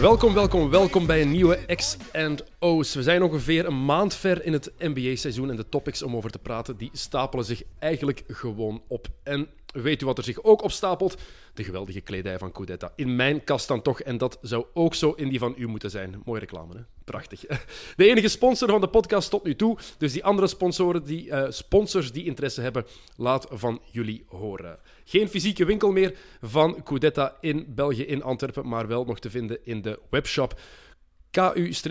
Welkom, welkom, welkom bij een nieuwe X&O's. We zijn ongeveer een maand ver in het NBA-seizoen en de topics om over te praten, die stapelen zich eigenlijk gewoon op. En weet u wat er zich ook opstapelt? De geweldige kledij van Codetta. In mijn kast dan toch, en dat zou ook zo in die van u moeten zijn. Mooie reclame, hè? Prachtig. De enige sponsor van de podcast tot nu toe. Dus die andere sponsoren die, eh, sponsors die interesse hebben, laat van jullie horen. Geen fysieke winkel meer van Codetta in België, in Antwerpen, maar wel nog te vinden in de webshop ku-de-ta.com.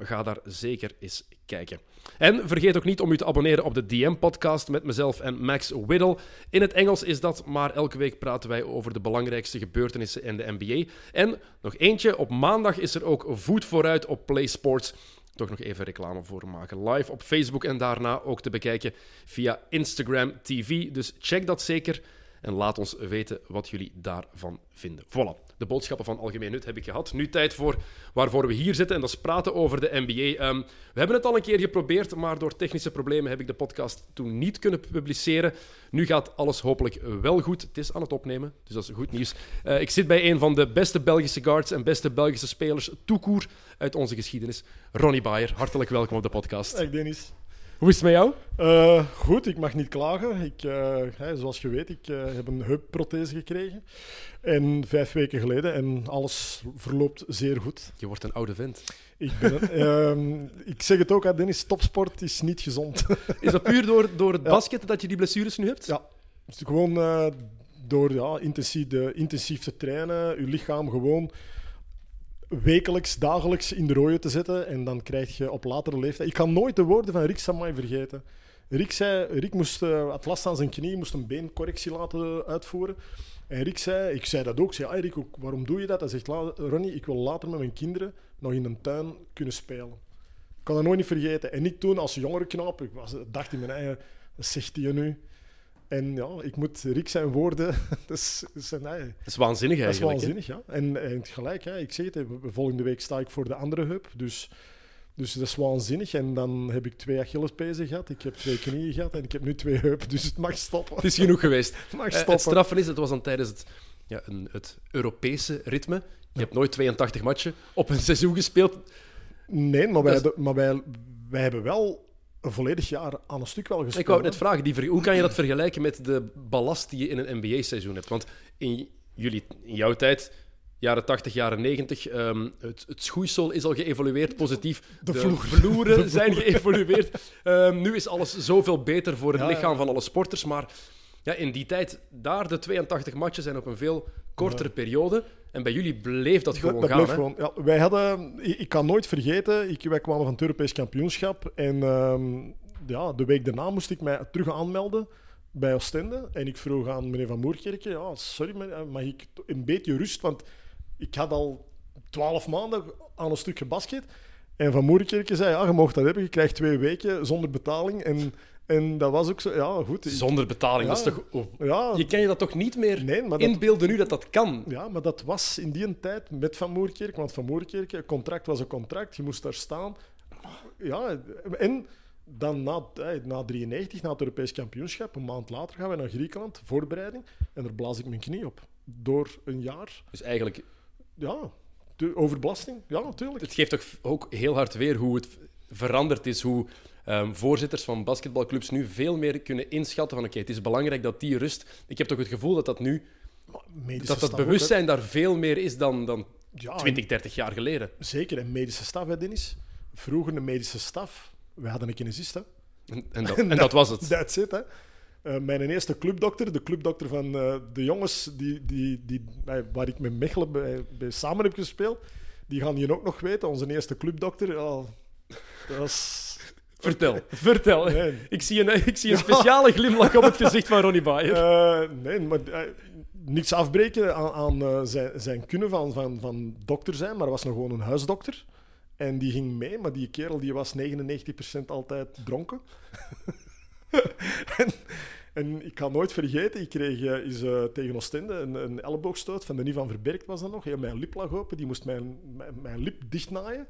Ga daar zeker eens kijken. En vergeet ook niet om u te abonneren op de DM-podcast met mezelf en Max Whittle. In het Engels is dat, maar elke week praten wij over de belangrijkste gebeurtenissen in de NBA. En nog eentje, op maandag is er ook voet vooruit op Play Sports. Toch nog even reclame voor maken. Live op Facebook en daarna ook te bekijken via Instagram TV. Dus check dat zeker en laat ons weten wat jullie daarvan vinden. Voilà. De boodschappen van algemeen nut heb ik gehad. Nu tijd voor waarvoor we hier zitten en dat is praten over de NBA. Ehm, we hebben het al een keer geprobeerd, maar door technische problemen heb ik de podcast toen niet kunnen publiceren. Nu gaat alles hopelijk wel goed. Het is aan het opnemen, dus dat is goed nieuws. Eh, ik zit bij een van de beste Belgische guards en beste Belgische spelers toekoer uit onze geschiedenis. Ronnie Bayer, hartelijk welkom op de podcast. Dag Dennis. Hoe is het met jou? Eh, goed, ik mag niet klagen. Ik, eh, hè, zoals je weet, ik eh, heb een heupprothese gekregen. En vijf weken geleden. En alles verloopt zeer goed. Je wordt een oude vent. Ik, ben, ehm, ik zeg het ook, hè, Dennis, topsport is niet gezond. Is dat puur door, door het Ja. basket dat je die blessures nu hebt? ja, dus gewoon eh, door ja, intensief, de, intensief te trainen, je lichaam gewoon wekelijks, dagelijks in de rode te zetten. En dan krijg je op latere leeftijd... Ik kan nooit de woorden van Rick Samai vergeten. Rick, zei, Rick moest, had last aan zijn knie, moest een beencorrectie laten uitvoeren. En Rick zei, ik zei dat ook, zei, Rick, waarom doe je dat? Hij zegt, "La- Ronnie, ik wil later met mijn kinderen nog in een tuin kunnen spelen. Ik kan dat nooit niet vergeten. En ik toen, als jongere knap, ik dacht in mijn eigen, zegt hij nu? En ja, ik moet Rick zijn woorden, dat is, is, nee, Dat is waanzinnig dat is eigenlijk. hè? waanzinnig, ja. En, en gelijk, hè, ik zeg het, volgende week sta ik voor de andere heup. Dus, dus dat is waanzinnig. En dan heb ik twee Achillespezen gehad, ik heb twee knieën gehad en ik heb nu twee heupen. Dus het mag stoppen. Het is genoeg geweest. Het mag Eh, stoppen. het straffen is, het was dan tijdens het, ja, een, het Europese ritme. Je hebt nooit 82 matchen op een seizoen gespeeld. Nee, maar, wij, is- maar wij, wij hebben wel een volledig jaar aan een stuk wel gespeeld. Ik wou net vragen, die, hoe kan je dat vergelijken met de ballast die je in een NBA-seizoen hebt? Want in, jullie, in jouw tijd, jaren 80, jaren 90, ehm, het, het schoeisel is al geëvolueerd positief. De de vloer. vloeren zijn geëvolueerd. Ehm, nu is alles zoveel beter voor het Ja, lichaam van alle sporters. Maar ja, in die tijd, daar de 82 matchen zijn op een veel kortere periode. En bij jullie bleef dat gewoon dat, dat gaan. bleef hè? gewoon. Ja, wij hadden, ik, ik kan nooit vergeten, ik, wij kwamen van het Europees kampioenschap. En ehm, ja, de week daarna moest ik mij terug aanmelden bij Oostende. En ik vroeg aan meneer Van Moerkerke, ja, sorry, meneer, mag ik een beetje rust? Want ik had al twaalf maanden aan een stuk gebasket. En Van Moerkerke zei, ja, je mag dat hebben, je krijgt twee weken zonder betaling. En, en dat was ook zo, ja, goed. ik- Zonder betaling, Ja. dat is toch... oh, ja, Je kan je dat toch niet meer Nee, maar dat- inbeelden nu dat dat kan? Ja, maar dat was in die tijd met Van Moerkerk. Want Van Moerkerk, een contract was een contract. Je moest daar staan. Ja, en dan na, na 93, na het Europees kampioenschap, een maand later gaan we naar Griekenland, voorbereiding. En daar blaas ik mijn knie op. Door een jaar. Dus eigenlijk, Ja, de, over belasting. Ja, natuurlijk. het geeft toch ook heel hard weer hoe het veranderd is. Hoe ehm, voorzitters van basketbalclubs nu veel meer kunnen inschatten van oké, het is belangrijk dat die rust... Ik heb toch het gevoel dat dat nu... Medische Dat dat ook, bewustzijn daar veel meer is dan, dan. Ja, 20, 30 jaar geleden. en- zeker. En medische staf, hè, Dennis. Vroeger de medische staf. We hadden een kinesist, hè. En, en, dat, en dat was het. That's it, hè. Eh, mijn eerste clubdokter, de clubdokter van eh, de jongens die, die, die, waar ik met Mechelen bij, bij samen heb gespeeld, die gaan hier ook nog weten. Onze eerste clubdokter, ja, dat was... Vertel, vertel. Nee. Ik zie een, ik zie een speciale glimlach op het gezicht van Ronnie Bayer. Eh, nee, maar eh, niks afbreken aan, aan eh, zijn, zijn kunnen van, van, van dokter zijn, maar hij was nog gewoon een huisdokter. En die ging mee, maar die kerel die was 99% altijd dronken. en, en ik kan nooit vergeten, ik kreeg eh, tegen Oostende een, een elleboogstoot van Denis van Verbergt was dat nog. Heel mijn lip lag open, die moest mijn, mijn, mijn lip dichtnaaien.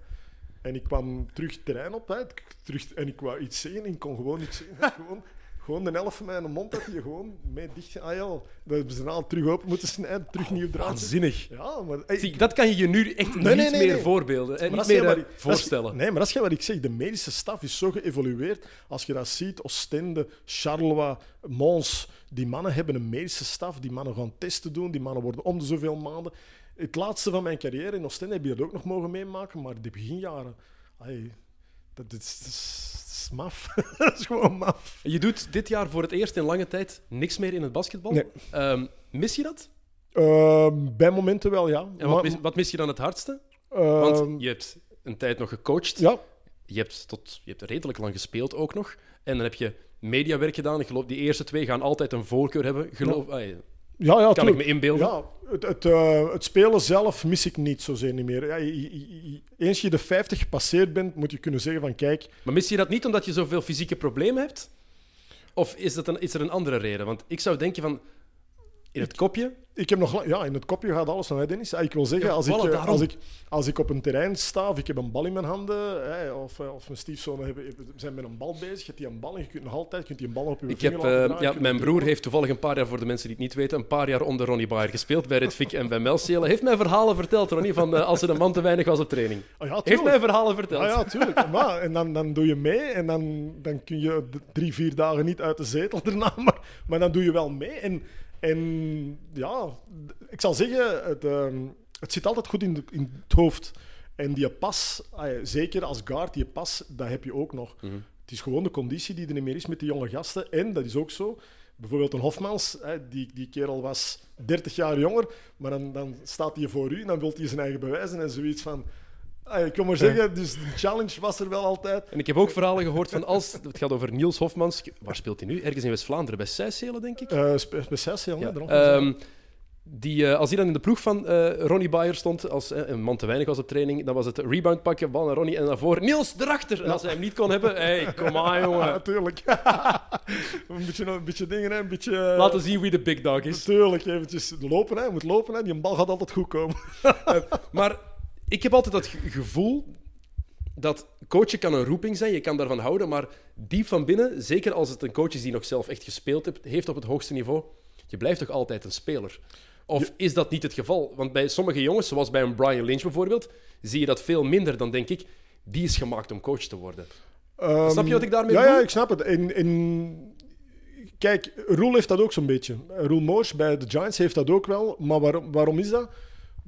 En ik kwam terug terrein op, hè, terug, en ik wou iets zeggen en ik kon gewoon niks zeggen. gewoon, gewoon de helft van mijn mond had je gewoon mee dicht... Ah ja, dat hebben ze daarna terug open moeten snijden, terug nieuw draad. Waanzinnig. Ja, maar... hey, Zie, dat kan je je nu echt Nee, niet nee, nee, meer voorbeelden en niet meer eh, voorstellen. nee, maar dat is wat ik zeg. De medische staf is zo geëvolueerd. Als je dat ziet, Oostende, Charleroi, Mons, die mannen hebben een medische staf. Die mannen gaan testen doen. Die mannen worden om de zoveel maanden. Het laatste van mijn carrière in Oostende heb je dat ook nog mogen meemaken, maar de beginjaren... ai, dat, is, dat, is, dat is maf. dat is gewoon maf. Je doet dit jaar voor het eerst in lange tijd niks meer in het basketbal. Nee. Ehm, mis je dat? Eh, bij momenten wel, ja. En wat, mis, wat mis je dan het hardste? Eh, Want je hebt een tijd nog gecoacht. ja, Je, hebt tot, je hebt redelijk lang gespeeld ook nog. En dan heb je mediawerk gedaan. Ik geloof, die eerste twee gaan altijd een voorkeur hebben. Geloof, Ja, ja, kan ik me inbeelden. Ja, het, het, eh, het spelen zelf mis ik niet zozeer niet meer. Ja, je- eens je de 50 gepasseerd bent, moet je kunnen zeggen van kijk, Maar mis je dat niet omdat je zoveel fysieke problemen hebt? Of is, dat een, is er een andere reden? Want ik zou denken van... In het kopje... ik heb nog ja, in het kopje gaat alles van Dennis. Ja, Ik wil zeggen, als, ik, eh, als, ik, als ik op een terrein sta of ik heb een bal in mijn handen, hè, of, eh, of mijn stiefzonen hebben, zijn met een bal bezig, je hebt die een bal en je kunt nog altijd kunt die een bal op je Ik heb, eh, draaien, ja, mijn broer doen. heeft toevallig een paar jaar, voor de mensen die het niet weten, een paar jaar onder Ronnie Bayer gespeeld bij Redvik en bij Melcelen. Heeft mij verhalen verteld, Ronnie, van als er een man te weinig was op training. Ah, ja, Heeft mij verhalen verteld. Ah, ja, tuurlijk. Maar, en dan, dan doe je mee en dan, dan kun je drie, vier dagen niet uit de zetel daarna, maar, maar dan doe je wel mee. En, en ja, ik zal zeggen, het, ehm, het zit altijd goed in, de- in het hoofd. En die pas, zeker als guard, die pas, dat heb je ook nog. Het is gewoon de conditie die er niet meer is met die jonge gasten. En dat is ook zo. Bijvoorbeeld een Hofmans, hè, die, die kerel was 30 jaar jonger, maar dan, dan staat hij voor u en dan wil hij zijn eigen bewijzen en zoiets van... Ah, ik kan maar zeggen, dus de challenge was er wel altijd. En ik heb ook verhalen gehoord van als... Het gaat over Niels Hofmans. Waar speelt hij nu? Ergens in West-Vlaanderen, bij Seysselen, denk ik. Uh, Speciaal, Ja. ja. Ehm, die, eh, als hij dan in de ploeg van eh, Ronnie Bayer stond, als een man te weinig was op training, dan was het rebound pakken, bal naar Ronnie en daarvoor Niels erachter. En als hij hem niet kon hebben, hey, kom aan Ja, jongen. natuurlijk. een, beetje, een beetje dingen, hè, een beetje... Laten zien wie de big dog is. Natuurlijk, eventjes lopen, hè. Je moet lopen, hè. Die bal gaat altijd goed komen. Maar ik heb altijd dat ge- gevoel dat coachen kan een roeping zijn, je kan daarvan houden, maar diep van binnen, zeker als het een coach is die nog zelf echt gespeeld heeft, heeft op het hoogste niveau, je blijft toch altijd een speler? Of is dat niet het geval? Want bij sommige jongens, zoals bij een Brian Lynch bijvoorbeeld, zie je dat veel minder dan denk ik, die is gemaakt om coach te worden. Ehm, Snap je wat ik daarmee ja, bedoel? Ja, ik snap het. En... Kijk, Roel heeft dat ook zo'n beetje. Roel Moors bij de Giants heeft dat ook wel. Maar waarom is dat?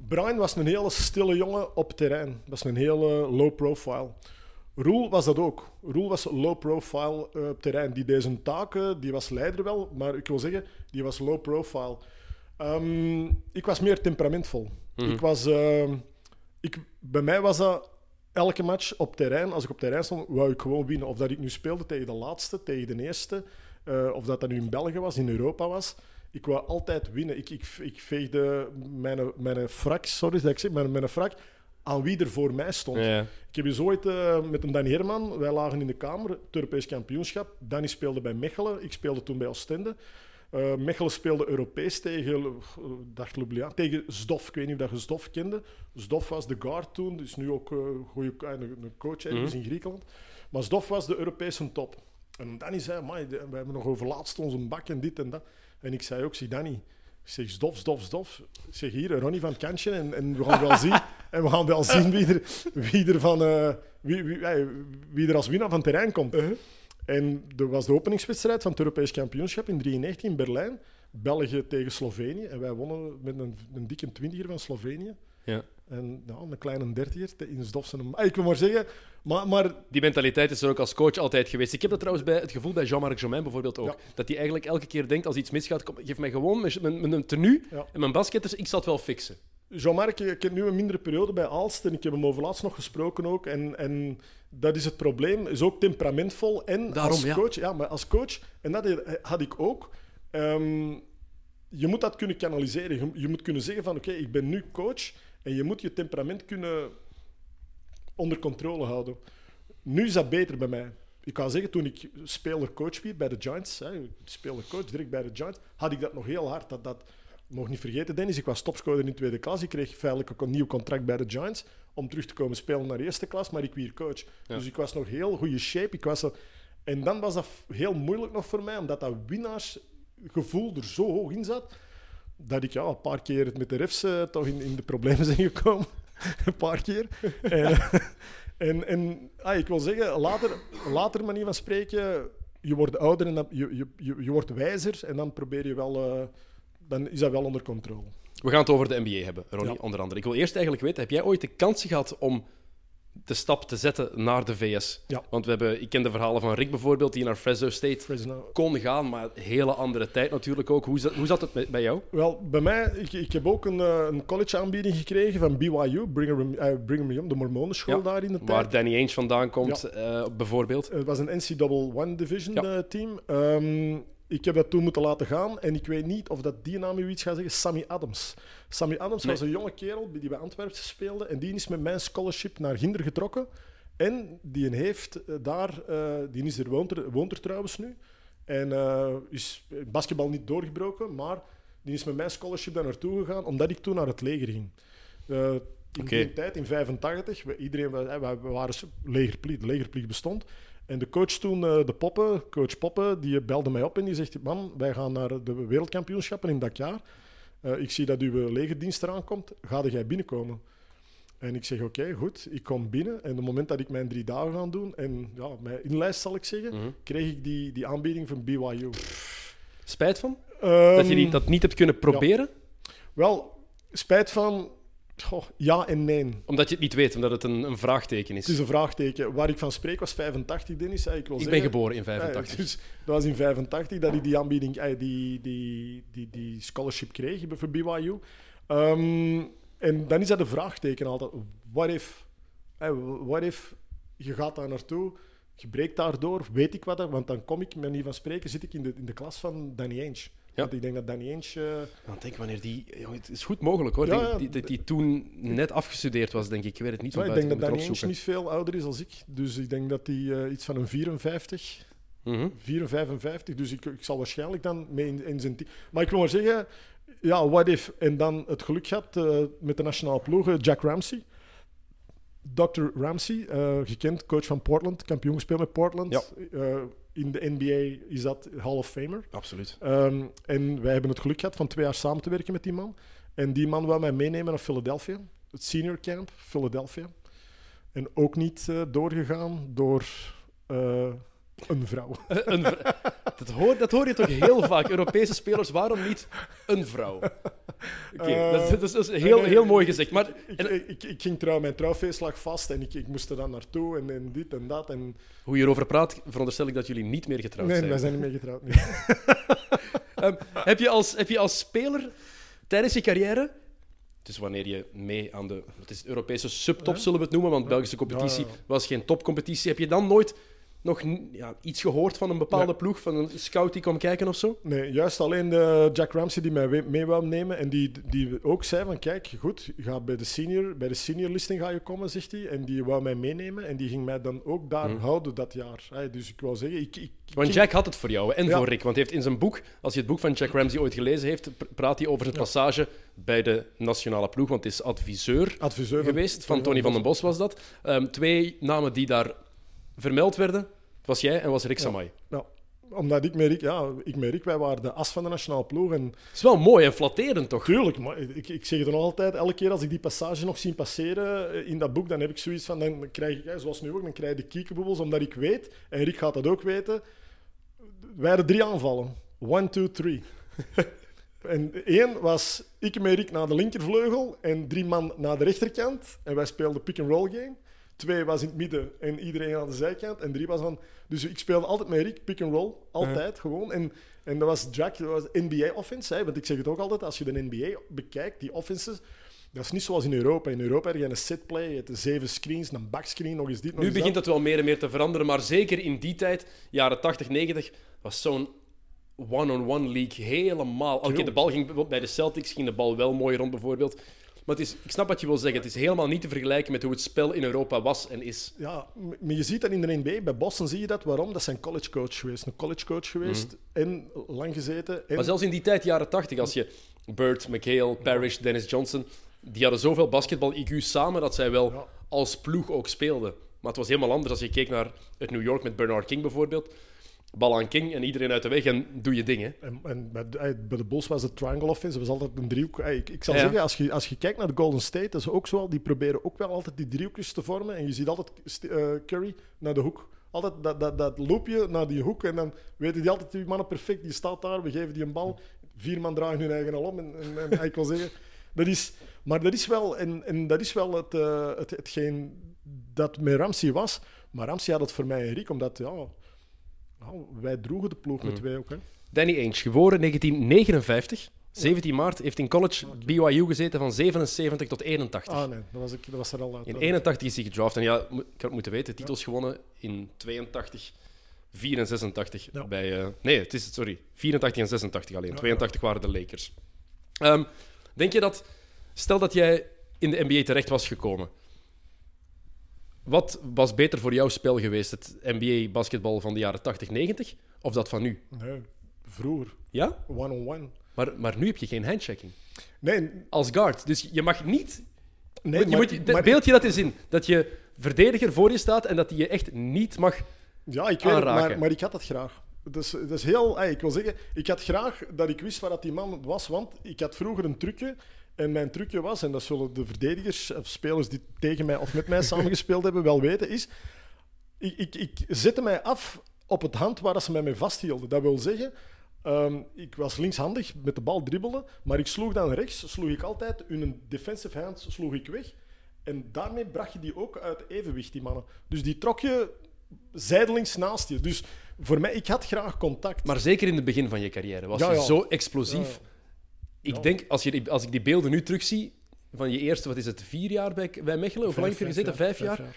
Brian was een hele stille jongen op terrein. Dat was een hele low profile. Roel was dat ook. Roel was low profile eh, op terrein. Die deed zijn taken, die was leider wel, maar ik wil zeggen, die was low profile. Ehm, ik was meer temperamentvol. Ik was, ehm, ik, bij mij was dat elke match op terrein, als ik op terrein stond, wou ik gewoon winnen. Of dat ik nu speelde tegen de laatste, tegen de eerste, eh, of dat dat nu in België was, in Europa was. Ik wou altijd winnen. Ik, ik, ik veegde mijn, mijn frak, sorry dat ik zeg, mijn, mijn frak aan wie er voor mij stond. Ja. Ik heb eens ooit eh, met een Danny Herman, wij lagen in de kamer, het Europees kampioenschap. Danny speelde bij Mechelen, ik speelde toen bij Oostende. Eh, Mechelen speelde Europees tegen, uh, dacht Ljubljana, tegen Zdof. Ik weet niet of dat je Zdof kende. Zdof was de guard toen, dus nu ook eh, goeie, eh, een, coach ergens in Griekenland. Maar Zdof was de Europese top. En Danny zei, "Amai, de- we hebben nog over laatst onze bak en dit en dat. En ik zei ook, zie Danny, ik zeg Zdof, Zdof, Zdof. Ik zeg hier, Ronnie van het Kantje en, en we gaan wel zien, en we gaan wel zien wie er, wie er, van, eh, wie, wie, eh, wie er als winnaar van het terrein komt. En er was de openingswedstrijd van het Europees kampioenschap in 1993 in Berlijn. België tegen Slovenië. En wij wonnen met een, een dikke twintiger van Slovenië. Ja. En ja, een kleine dertiger te- in Zdofsen. Ah, Ik wil maar zeggen, maar, maar Die mentaliteit is er ook als coach altijd geweest. Ik heb dat trouwens bij het gevoel bij Jean-Marc Jomain bijvoorbeeld ook. Ja. Dat hij eigenlijk elke keer denkt als iets misgaat, kom, geef mij gewoon mijn, mijn, mijn tenue Ja. en mijn basketters, ik zal het wel fixen. Jean-Marc, ik heb nu een mindere periode bij Aalst en ik heb hem over laatst nog gesproken ook. En, en dat is het probleem, is ook temperamentvol. En Daarom, als coach, ja, maar als coach, en dat had ik ook. ehm, je moet dat kunnen kanaliseren. Je, je moet kunnen zeggen van oké, ik ben nu coach en je moet je temperament kunnen onder controle houden. Nu is dat beter bij mij. ik kan zeggen, toen ik speler-coach werd bij de Giants, hè, speler-coach direct bij de Giants, had ik dat nog heel hard. Dat, dat, mocht niet vergeten, Dennis, ik was topscorer in tweede klas. Ik kreeg feitelijk ook een nieuw contract bij de Giants om terug te komen spelen naar eerste klas, maar ik weer coach. Dus ik was nog heel goede shape. Ik was er, en dan was dat heel moeilijk nog voor mij, omdat dat winnaarsgevoel er zo hoog in zat, dat ik ja, een paar keer met de refs uh, toch in, in de problemen zijn gekomen. een paar keer. en, en, en ah, ik wil zeggen, later, later manier van spreken, je wordt ouder en dan, je, je, je, je wordt wijzer en dan probeer je wel, uh, dan is dat wel onder controle. We gaan het over de NBA hebben, Ronnie, ja. onder andere. Ik wil eerst eigenlijk weten, heb jij ooit de kans gehad om de stap te zetten naar de VS. Ja. Want we hebben, ik ken de verhalen van Rick bijvoorbeeld, die naar Fresno State Fresno. kon gaan, maar een hele andere tijd natuurlijk ook. Hoe zat, hoe zat het bij jou? Wel, bij mij, ik, ik heb ook een, uh, een college-aanbieding gekregen van BYU, Brigham, uh, Brigham Young, de Mormonenschool ja, daar in de tijd. Waar Danny Ainge vandaan komt, ja. uh, bijvoorbeeld. Het was een NCAA Division team. Um, ik heb dat toen moeten laten gaan en ik weet niet of dat die naam u iets gaat zeggen. Sammy Adams. Sammy Adams nee. was een jonge kerel die bij Antwerpen speelde en die is met mijn scholarship naar Ginder getrokken. En die heeft daar, uh, die is er, woont, er, woont er trouwens nu. En uh, is basketbal niet doorgebroken, maar die is met mijn scholarship daar naartoe gegaan, omdat ik toen naar het leger ging. Uh, in okay. die tijd, in 85, we, iedereen, we, we waren legerplicht, legerplicht bestond. En de coach toen, de Poppen, coach Poppen, die belde mij op en die zegt: Man, wij gaan naar de wereldkampioenschappen in dat jaar. Uh, ik zie dat uw legerdienst eraan komt. Ga jij binnenkomen? En ik zeg: Oké, okay, goed. Ik kom binnen. En op het moment dat ik mijn drie dagen ga doen, en ja, mijn inlijst zal ik zeggen, mm -hmm. kreeg ik die, die aanbieding van BYU. Spijt van? Um, dat je die, dat niet hebt kunnen proberen? Ja. Wel, spijt van. Goh, ja en nee. Omdat je het niet weet, omdat het een, een, vraagteken is. Het is een vraagteken. Waar ik van spreek was 85, Dennis. Ik, wil ik zeggen, ben geboren in 85. Ja, dus dat was in 85 dat ik die aanbieding, die, die, die, die scholarship kreeg voor BYU. Um, en dan is dat een vraagteken altijd. What if, what if je gaat daar naartoe, je breekt daardoor, weet ik wat, want dan kom ik, met niet van spreken, zit ik in de, in de klas van Danny Ainge. Ja. Want ik denk dat Danny Ainge... Uh... Ja, denk wanneer die... Het is goed mogelijk hoor. Ja, die, die, die, toen net afgestudeerd was, denk ik. Ik weet het niet van Ik denk dat Danny Ainge niet veel ouder is dan ik. Dus ik denk dat hij uh, iets van een 54... Mm -hmm. 4, 55. Dus ik, ik zal waarschijnlijk dan mee in, in zijn team... Maar ik wil maar zeggen... Ja, what if... En dan het geluk gehad uh, met de nationale ploeg, Jack Ramsey. Dr. Ramsey, gekend, coach van Portland. Kampioen gespeeld met Portland. Ja in de NBA is dat Hall of Famer. Absoluut. Um, en wij hebben het geluk gehad van twee jaar samen te werken met die man. En die man wou mij meenemen naar Philadelphia, het senior camp Philadelphia. En ook niet uh, doorgegaan door uh, een vrouw. een vrouw. Dat, hoor, dat hoor je toch heel vaak. Europese spelers, waarom niet een vrouw? Oké, okay, uh, dat, dat, is heel, nee, heel mooi gezegd. Maar, ik, en, ik, ik, ik, ging trouw, mijn trouwfeest lag vast en ik, ik moest er dan naartoe en, en dit en dat. En... Hoe je erover praat, veronderstel ik dat jullie niet meer getrouwd nee, zijn. Nee, wij zijn niet meer getrouwd. Nee. um, heb, je als, heb je als speler tijdens je carrière dus wanneer je mee aan de het is Europese subtop, zullen we het noemen, want Belgische competitie was geen topcompetitie. Heb je dan nooit nog ja, iets gehoord van een bepaalde nee. ploeg, van een scout die kwam kijken of zo? Nee, juist alleen de Jack Ramsey die mij mee wou nemen en die, die ook zei van kijk, goed, ga bij de senior, bij de senior listing ga je komen, zegt hij. En die wou mij meenemen en die ging mij dan ook daar hmm. houden dat jaar. Dus ik wil zeggen, ik... ik want Jack had het voor jou en ja. voor Rick, want hij heeft in zijn boek, als je het boek van Jack Ramsey ooit gelezen heeft, praat hij over zijn ja. passage bij de nationale ploeg, want het is adviseur, adviseur geweest, van, van Tony van den Bos was dat. Um, twee namen die daar vermeld werden. Het was jij en was Rick Samai. Ja, ja. omdat ik met Rick, ja, ik met Rick, wij waren de as van de nationale ploeg. En... Het is wel mooi en flatterend, toch? Tuurlijk, maar ik, ik zeg het nog altijd, elke keer als ik die passage nog zie passeren in dat boek, dan heb ik zoiets van, dan krijg ik, zoals nu ook, dan krijg ik de kiekenbubbels, omdat ik weet, en Rick gaat dat ook weten, wij hadden drie aanvallen. One, two, three. En één was ik met Rick naar de linkervleugel en drie man naar de rechterkant. En wij speelden pick-and-roll game. Twee was in het midden en iedereen aan de zijkant. En drie was van... Dus ik speelde altijd met Rick, pick-and-roll. Altijd, uh. gewoon. En, en dat was Jack, dat was NBA-offense. Hè, want ik zeg het ook altijd, als je de NBA bekijkt, die offenses... Dat is niet zoals in Europa. In Europa heb je een setplay, je hebt zeven screens, een backscreen, nog eens dit, nog Nu eens begint dat. wel meer en meer te veranderen, maar zeker in die tijd, jaren 80, 90, was zo'n one-on-one league helemaal... Oké, okay, de bal ging bij de Celtics ging de bal wel mooi rond, bijvoorbeeld. Maar het is, ik snap wat je wil zeggen. Het is helemaal niet te vergelijken met hoe het spel in Europa was en is. Ja, maar je ziet dat in de NBA. Bij Boston zie je dat. Waarom? Dat zijn college coach geweest. Een college coach geweest. En lang gezeten. En... Mhm. Maar zelfs in die tijd, jaren 80, als je Bird, McHale, Parrish, Dennis Johnson, die hadden zoveel basketbal-IQ samen dat zij wel Ja. als ploeg ook speelden. Maar het was helemaal anders als je keek naar het New York met Bernard King bijvoorbeeld. Bal aan King en iedereen uit de weg en doe je dingen. En, en bij, de, eh, bij de Bulls was het triangle offense. Dat was altijd een driehoek. Eh, Ik, ik zal Ja. zeggen, als je, als je kijkt naar de Golden State, dat is ook zo. Die proberen ook wel altijd die driehoekjes te vormen. En je ziet altijd eh, Curry naar de hoek. Altijd dat, dat, dat loopje naar die hoek. En dan weten die altijd, die mannen perfect, die staat daar. We geven die een bal. Vier man draaien hun eigen al om. En, en, en ik wil zeggen, dat is... Maar dat is wel, en, en dat is wel het, het, hetgeen dat met Ramsey was. Maar Ramsey had het voor mij en Riek, omdat ja, nou, wij droegen de ploeg met twee ook. Hè. Danny Ainge, geboren 1959. 17 maart, heeft in college BYU gezeten van 77 tot 81. Ah nee, dat was, ik, dat was er al uit. In 81 is hij gedraft. En ja, ik had het moeten weten, titels gewonnen in 82, 4 en 86. Ja. Bij, eh, nee, het is, sorry, 84 en 86 alleen. 82 waren de Lakers. Ehm, denk je dat, stel dat jij in de NBA terecht was gekomen, wat was beter voor jouw spel geweest? Het NBA-basketbal van de jaren 80, 90 of dat van nu? Nee, vroeger. Ja? One-on-one. Maar, maar nu heb je geen handchecking. Nee, Als guard. Dus je mag niet nee je maar, moet, de- maar- beeld je dat eens in. Dat je verdediger voor je staat en dat hij je echt niet mag... Ja, ik weet het, maar, maar ik had dat graag. Dat is heel... ik wil zeggen, ik had graag dat ik wist waar dat die man was, want ik had vroeger een trucje. En mijn trucje was, en dat zullen de verdedigers of spelers die tegen mij of met mij samengespeeld hebben wel weten, is... Ik, ik, ik zette mij af op het hand waar ze mij mee vasthielden. Dat wil zeggen, ehm, ik was linkshandig met de bal dribbelen, maar ik sloeg dan rechts, sloeg ik altijd hun defensive hand sloeg ik weg. En daarmee bracht je die ook uit evenwicht, die mannen. Dus die trok je zijdelings naast je. Dus voor mij, ik had graag contact. Maar zeker in het begin van je carrière was Ja, je zo explosief. Ja, Ik denk, als, je, als ik die beelden nu terugzie, van je eerste, wat is het, vier jaar bij, bij Mechelen? Hoe lang heb je gezeten? Vijf jaar?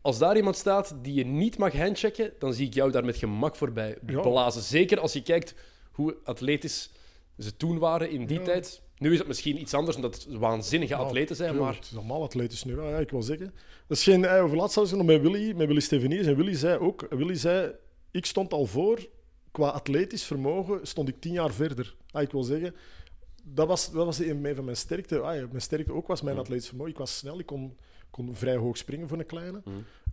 Als daar iemand staat die je niet mag handchecken, dan zie ik jou daar met gemak voorbij Ja. blazen. Zeker als je kijkt hoe atletisch ze toen waren in die Ja. tijd. Nu is het misschien iets anders, omdat het waanzinnige atleten zijn, maar... Het is allemaal atletisch nu, ja, ik wil zeggen. Dat is geen... eh, Over laatst ik nog met Willy, met Willy Steveniers. En Willy zei ook... Willy zei, ik stond al voor, qua atletisch vermogen, stond ik tien jaar verder. Ah, ik wil zeggen... Dat was, dat was een van mijn sterkte. Ah, mijn sterkte ook was mijn atletisch vermogen. Ik was snel, ik kon, kon vrij hoog springen voor een kleine.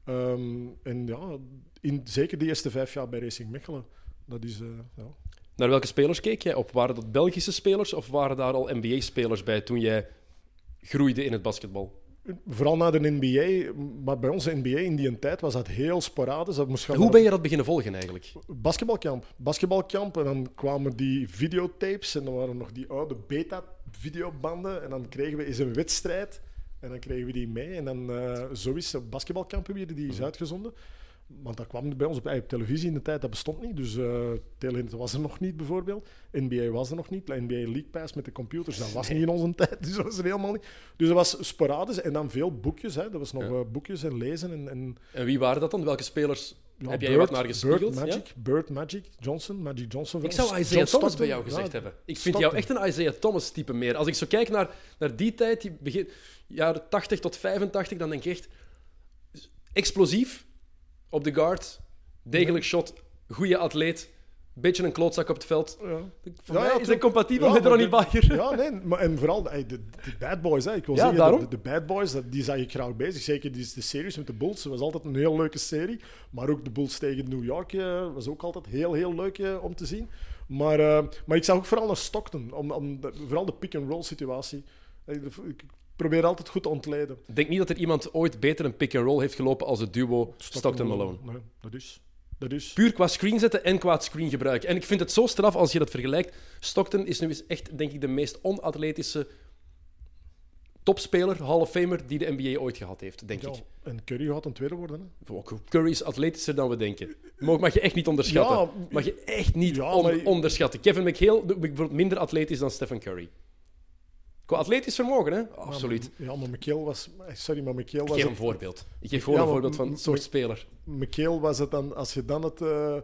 Ehm, en ja, in, zeker de eerste vijf jaar bij Racing Mechelen. Dat is... eh, ja. Naar welke spelers keek jij op? Waren dat Belgische spelers of waren daar al NBA-spelers bij toen jij groeide in het basketbal? Vooral na de NBA, maar bij onze NBA in die tijd was dat heel sporadisch. Dat moest gaan Hoe naar- ben je dat beginnen volgen eigenlijk? Basketbalkamp. Basketbalkamp. En dan kwamen die videotapes. En dan waren er nog die oude beta-videobanden. En dan kregen we eens een wedstrijd. En dan kregen we die mee. En dan eh zo is basketbalkamp weer, die is uitgezonden. Want dat kwam bij ons op, op televisie in de tijd, dat bestond niet. Dus eh Telenet was er nog niet, bijvoorbeeld. NBA was er nog niet. NBA League Pass met de computers, dat was niet in onze tijd. Dus dat was er helemaal niet. Dus dat was sporadisch. En dan veel boekjes. Hè. Dat was nog Ja. eh, boekjes en lezen. En, en En wie waren dat dan? Welke spelers ja, heb jij wat naar Bird, gespiegeld? Ja? Magic, Bird Magic, Johnson, Magic Johnson. Ik zou Isaiah John Thomas Stockton. bij jou gezegd Ja, hebben. Ik vind jou echt een Isaiah Thomas-type meer. Als ik zo kijk naar, naar die tijd, die begin, jaren 80 tot 85, dan denk ik echt explosief op de guard, degelijk shot, goede atleet, beetje een klootzak op het veld. Ja. Voor Ja, mij ja, is dat compatibel ja, met Ronnie Bayer. Ja, nee, maar, en vooral de, de, de bad boys. Hè. Ik wil Ja, zeggen, daarom. De, de bad boys, dat, die zag ik graag bezig. Zeker die, de series met de Bulls. Dat was altijd een heel leuke serie. Maar ook de Bulls tegen New York eh, was ook altijd heel, heel leuk eh, om te zien. Maar, eh, maar ik zag ook vooral naar Stockton. Om, om de- vooral de pick-and-roll situatie. Ik probeer altijd goed te ontleden. Ik denk niet dat er iemand ooit beter een pick-and-roll heeft gelopen als het duo Stockton-Malone. Nee, dat is. Dat is. Puur qua screen zetten en qua screen gebruiken. En ik vind het zo straf als je dat vergelijkt. Stockton is nu eens echt, denk ik, de meest onatletische topspeler, Hall of Famer, die de NBA ooit gehad heeft, denk Ja, ik. en Curry gaat een tweede worden. Hè. Curry is atletischer dan we denken. Mag, je echt niet onderschatten. Ja, mag je echt niet ja, on- maar- onderschatten. Kevin McHale bijvoorbeeld minder atletisch dan Stephen Curry. Qua atletisch vermogen, hè? Absoluut. Ja, maar McHale was... Sorry, maar Ik was... geef het- een voorbeeld. Ik geef gewoon Ja, een voorbeeld van een soort speler. McHale was het dan... Als je dan het... eh,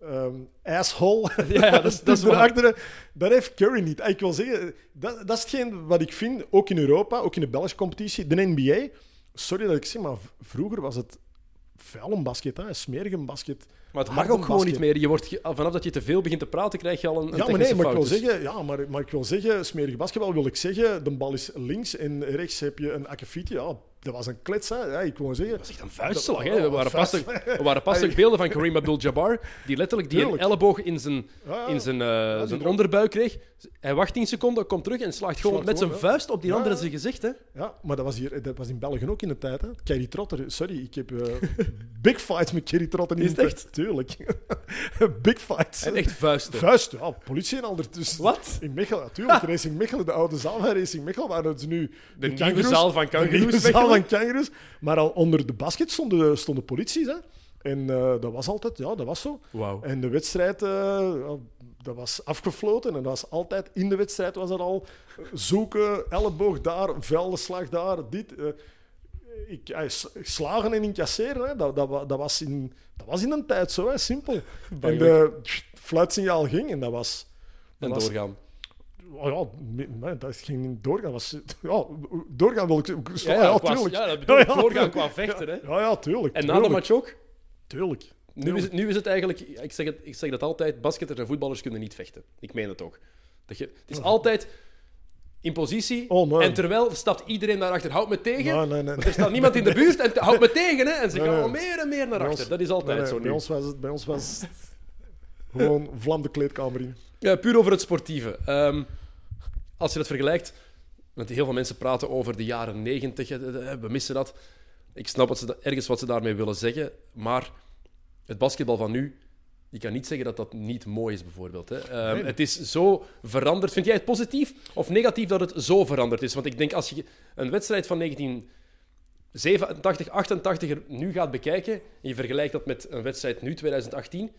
ehm, asshole. Ja, ja, dat is- dat is waar. Daarachter, dat heeft Curry niet. Ik wil zeggen, dat, dat is hetgeen wat ik vind, ook in Europa, ook in de Belgische competitie. De NBA, sorry dat ik zeg, maar vroeger was het vuil een basket, hè, smerig een basket. Maar het mag ook gewoon niet meer. Je wordt, vanaf dat je te veel begint te praten, krijg je al een, een Ja, maar nee, maar ik wil zeggen, ja, maar, maar ik wil zeggen, smerig basketbal wil ik zeggen, de bal is links en rechts heb je een akkefietje. Ja, dat was een klets, hè. Ja, ik wil zeggen. Dat is echt een vuistslag. Hè? We oh, waren pas er waren pas er beelden van Kareem Abdul-Jabbar, die letterlijk die een elleboog in zijn, in zijn, eh, zijn onderbuik kreeg. Hij wacht 10 seconden, komt terug en slaagt gewoon met zijn vuist op die andere zijn gezicht. Hè? Ja, maar dat was, hier, dat was in België ook in de tijd. Hè. Kerry Trotter, sorry, ik heb eh, big fights met Kerry Trotter in Is het echt? Tuurlijk. big fights. En echt vuisten. Vuist, ja, politie en al ertussen. Wat? In Mechelen, natuurlijk. Racing Mechelen, de oude zaal van Racing Mechelen, waar het nu de, nieuwe zaal van De van. Maar al onder de basket stonden, stonden polities. Hè. En eh, dat was altijd, ja, dat was zo. Wauw. En de wedstrijd, eh, dat was afgefloten. En dat was altijd, in de wedstrijd was er al zoeken, elleboog daar, veldenslag daar, dit. eh. ik, eh, slagen en incasseren, hè, dat, dat, dat, was in, dat was in een tijd zo, hè, simpel. en de fluitsignaal ging en dat was... dat En was- doorgaan. Oh ja, dat ging doorgaan. Was, ja, doorgaan wil ik... Ja, Ja, ja, qua- tuurlijk. ja, dat bedoel ik, doorgaan qua vechten, hè. Ja, ja, tuurlijk. En na de tuurlijk, match ook? Tuurlijk. Nu is, het, nu is het eigenlijk, ik zeg, het, ik zeg dat altijd, basketters en voetballers kunnen niet vechten. Ik meen het ook. Dat je, het is altijd in positie Oh, en terwijl stapt iedereen naar achter. Houd me tegen. Nee, nee, nee. Want er staat niemand in de buurt en houd me tegen. Hè? En ze gaan al meer en meer naar achter. ons- Dat is altijd zo bij ons was het bij ons was het gewoon vlam de kleedkamer in. Ja, puur over het sportieve. Ehm, als je dat vergelijkt, want heel veel mensen praten over de jaren negentig, we missen dat. Ik snap wat ze, ergens wat ze daarmee willen zeggen, maar het basketbal van nu, je kan niet zeggen dat dat niet mooi is, bijvoorbeeld. Hè. Ehm, Nee. Het is zo veranderd. Vind jij het positief of negatief dat het zo veranderd is? Want ik denk, als je een wedstrijd van 1987, 88 er nu gaat bekijken, en je vergelijkt dat met een wedstrijd nu, 2018,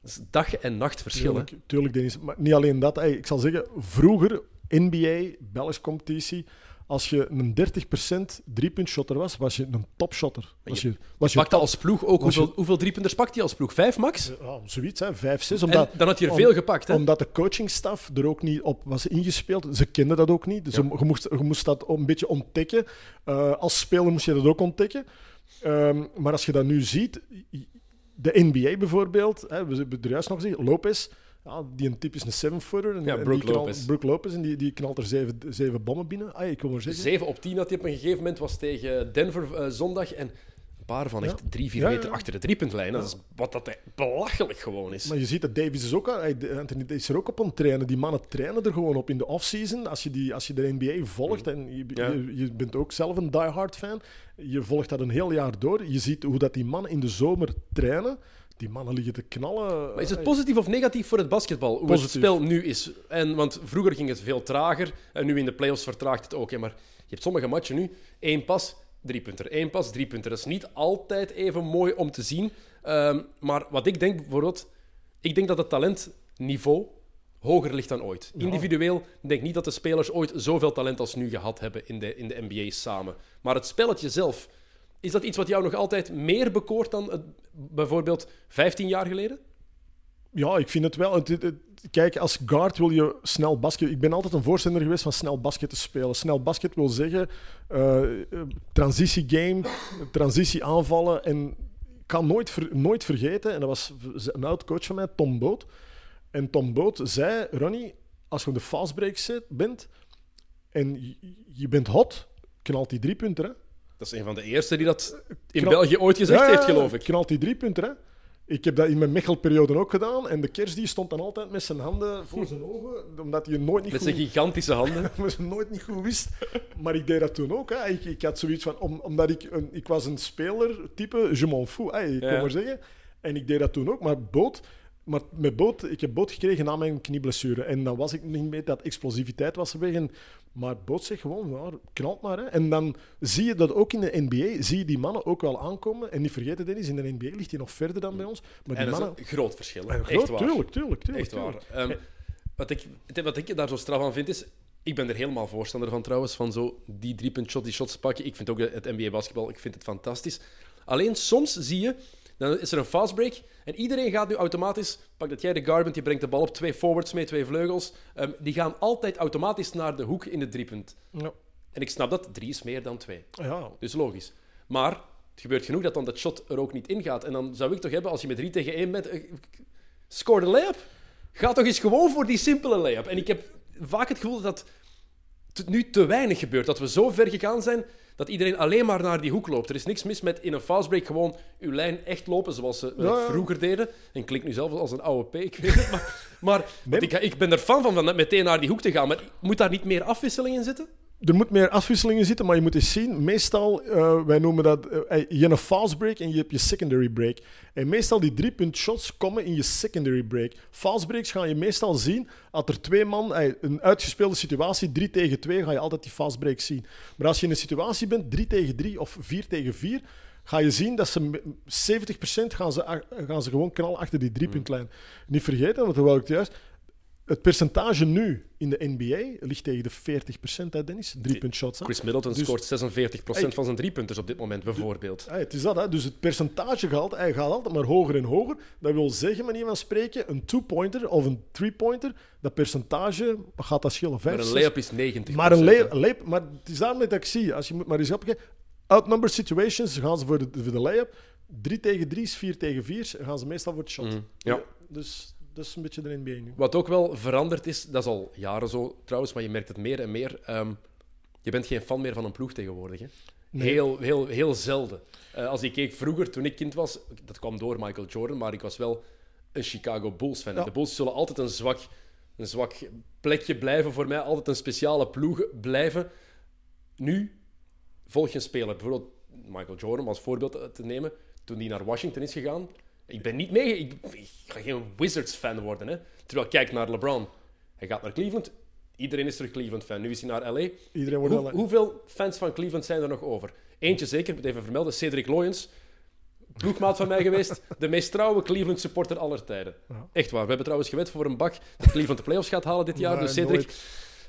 dat is dag en nacht verschil. hè. Tuurlijk, tuurlijk, Dennis. Maar niet alleen dat. Ik zal zeggen, vroeger, NBA, Belgische competitie, als je een 30% driepuntshotter was, was je een topshotter. Was je, was je Pakte top- als ploeg ook Was je- hoeveel, hoeveel driepunters pakt hij als ploeg? Vijf max? Ja, zoiets, hè, 5, 6. En Omdat, dan had je er om- veel gepakt. Hè? Omdat de coachingstaf er ook niet op was ingespeeld. Ze kenden dat ook niet. Dus je, moest, je moest dat een beetje ontdekken. Eh, als speler moest je dat ook ontdekken. Ehm, maar als je dat nu ziet, de NBA bijvoorbeeld, hè, we hebben er juist nog gezegd, Lopez, ja, die een typisch een seven-footer. En, Ja, en Brook knal- Lopez. En die, die knalt er zeven, zeven bommen binnen. Ah, ik wil maar zeggen. 7 op 10 had hij op een gegeven moment, was tegen Denver eh, zondag. En een paar van echt Ja. 3, 4 Ja, ja, meter achter de driepuntlijn. Dat is wat dat belachelijk gewoon is. Maar je ziet dat Davis is ook, Anthony is er ook op aan het trainen. Die mannen trainen er gewoon op in de offseason. Als je, die, als je de NBA volgt en je, je, je bent ook zelf een diehard fan, je volgt dat een heel jaar door. Je ziet hoe dat die mannen in de zomer trainen. Die mannen liggen te knallen. Maar is het positief of negatief voor het basketbal? Hoe het spel nu is. En, want vroeger ging het veel trager. En nu in de playoffs vertraagt het ook. hè. Maar je hebt sommige matchen nu. één pas, drie punter. Eén pas, drie punter. Dat is niet altijd even mooi om te zien. Ehm, maar wat ik denk bijvoorbeeld... Ik denk dat het talentniveau hoger ligt dan ooit. Individueel denk ik niet dat de spelers ooit zoveel talent als nu gehad hebben in de, in de NBA samen. Maar het spelletje zelf... Is dat iets wat jou nog altijd meer bekoort dan bijvoorbeeld 15 jaar geleden? Ja, ik vind het wel. Kijk, als guard wil je snel basket. Ik ben altijd een voorstander geweest van snel basket te spelen. Snel basket wil zeggen eh transitie game, transitie aanvallen. En ik kan nooit, nooit vergeten, en dat was een oud coach van mij, Tom Boot. En Tom Boot zei: Ronnie, als je op de fastbreak bent en je, je bent hot, knalt die drie punten. Dat is een van de eerste die dat in Knal- België ooit gezegd Ja, heeft, geloof ik. Knalt die drie punten, hè? Ik heb dat in mijn Mechel-periode ook gedaan. En de Kers die stond dan altijd met zijn handen voor zijn ogen, omdat hij nooit niet Met goed... zijn gigantische handen. omdat nooit niet goed wist. Maar ik deed dat toen ook. Hè. Ik, ik had zoiets van... Om, omdat ik... Een, ik was een speler, type je m'en fous, hè, ik Ja. maar zeggen. En ik deed dat toen ook. Maar boot... Maar met boot, ik heb boot gekregen na mijn knieblessure. En dan was ik niet meer dat explosiviteit was weg. En, maar boot zegt gewoon, ja, knalt maar. Hè. En dan zie je dat ook in de NBA, zie je die mannen ook wel aankomen. En niet vergeten, Dennis, in de NBA ligt hij nog verder dan bij ons. Maar die En dat mannen... is een groot verschil. hè. Ja, Echt groot, waar. Tuurlijk, tuurlijk, tuurlijk. Echt waar. Ehm, wat, ik, wat ik daar zo straf aan vind is... Ik ben er helemaal voorstander van trouwens, van zo die drie punt shot, die shots pakken. Ik vind ook het NBA-basketbal, ik vind het fantastisch. Alleen soms zie je Dan is er een fast break. En iedereen gaat nu automatisch... Pak dat jij de guard bent, je brengt de bal op. Twee forwards mee, twee vleugels. Ehm, die gaan altijd automatisch naar de hoek in de driepunt. Ja. En ik snap dat. Drie is meer dan twee. ja. Dus logisch. Maar het gebeurt genoeg dat dan dat shot er ook niet ingaat. En dan zou ik toch hebben, als je met 3 tegen 1 bent, eh, score de layup. Ga toch eens gewoon voor die simpele layup. En ik heb vaak het gevoel dat dat nu te weinig gebeurt. Dat we zo ver gegaan zijn dat iedereen alleen maar naar die hoek loopt. Er is niks mis met in een fastbreak gewoon uw lijn echt lopen zoals ze Ja, vroeger deden. En klinkt nu zelf als een oude P, ik weet het. Maar, maar ik, ik ben er fan van, van meteen naar die hoek te gaan. Maar moet daar niet meer afwisseling in zitten? Er moet meer afwisselingen zitten, maar je moet eens zien. Meestal, eh, wij noemen dat. eh, je hebt een fast break en je hebt je secondary break. En meestal die drie punt shots komen in je secondary break. Fast breaks ga je meestal zien. Als er twee man, eh, een uitgespeelde situatie, 3 tegen 2, ga je altijd die fast break zien. Maar als je in een situatie bent, 3 tegen 3 of 4 tegen 4, ga je zien dat ze me- 70% gaan ze, ach- gaan ze gewoon knallen achter die driepuntlijn. Niet vergeten, want terwijl ik het juist. Het percentage nu in de NBA ligt tegen de 40%, hè, Dennis? Drie punt shots. Hè? Chris Middleton Dus- scoort 46% Hey. van zijn driepunters op dit moment, bijvoorbeeld. Ja, het is dat, hè. dus het percentage gaat, hij gaat altijd maar hoger en hoger. Dat wil zeggen, manier van spreken, een two-pointer of een three-pointer, dat percentage, gaat dat? Vijf, Maar een layup is 90%. Maar een lay- layup, maar het is daarmee dat ik zie, als je moet maar eens opkijken, outnumbered situations gaan ze voor de, voor de layup, 3 tegen 3 is 4 tegen 4, gaan ze meestal voor het shot. Mhm. Ja. Dus dat is een beetje de NBA nu. Wat ook wel veranderd is, dat is al jaren zo trouwens, maar je merkt het meer en meer. ehm, je bent geen fan meer van een ploeg tegenwoordig. Hè? Nee. Heel, heel, heel zelden. Eh, als ik keek vroeger, toen ik kind was, dat kwam door Michael Jordan, maar ik was wel een Chicago Bulls fan. Ja. De Bulls zullen altijd een zwak, een zwak plekje blijven voor mij, altijd een speciale ploeg blijven. Nu volg je een speler, bijvoorbeeld Michael Jordan om als voorbeeld te- te nemen, toen hij naar Washington is gegaan. Ik ben niet mee, ik, ik ga geen Wizards-fan worden. Hè? Terwijl kijk naar LeBron. Hij gaat naar Cleveland, iedereen is terug Cleveland-fan. Nu is hij naar LA. Iedereen wordt Hoe- wel... hoeveel fans van Cleveland zijn er nog over? Eentje zeker, ik moet even vermelden, Cedric Loyens. Ploegmaat van mij geweest, de meest trouwe Cleveland supporter aller tijden. Ja. Echt waar. We hebben trouwens gewet voor een bak dat Cleveland de playoffs gaat halen dit jaar. Nee, dus Cedric,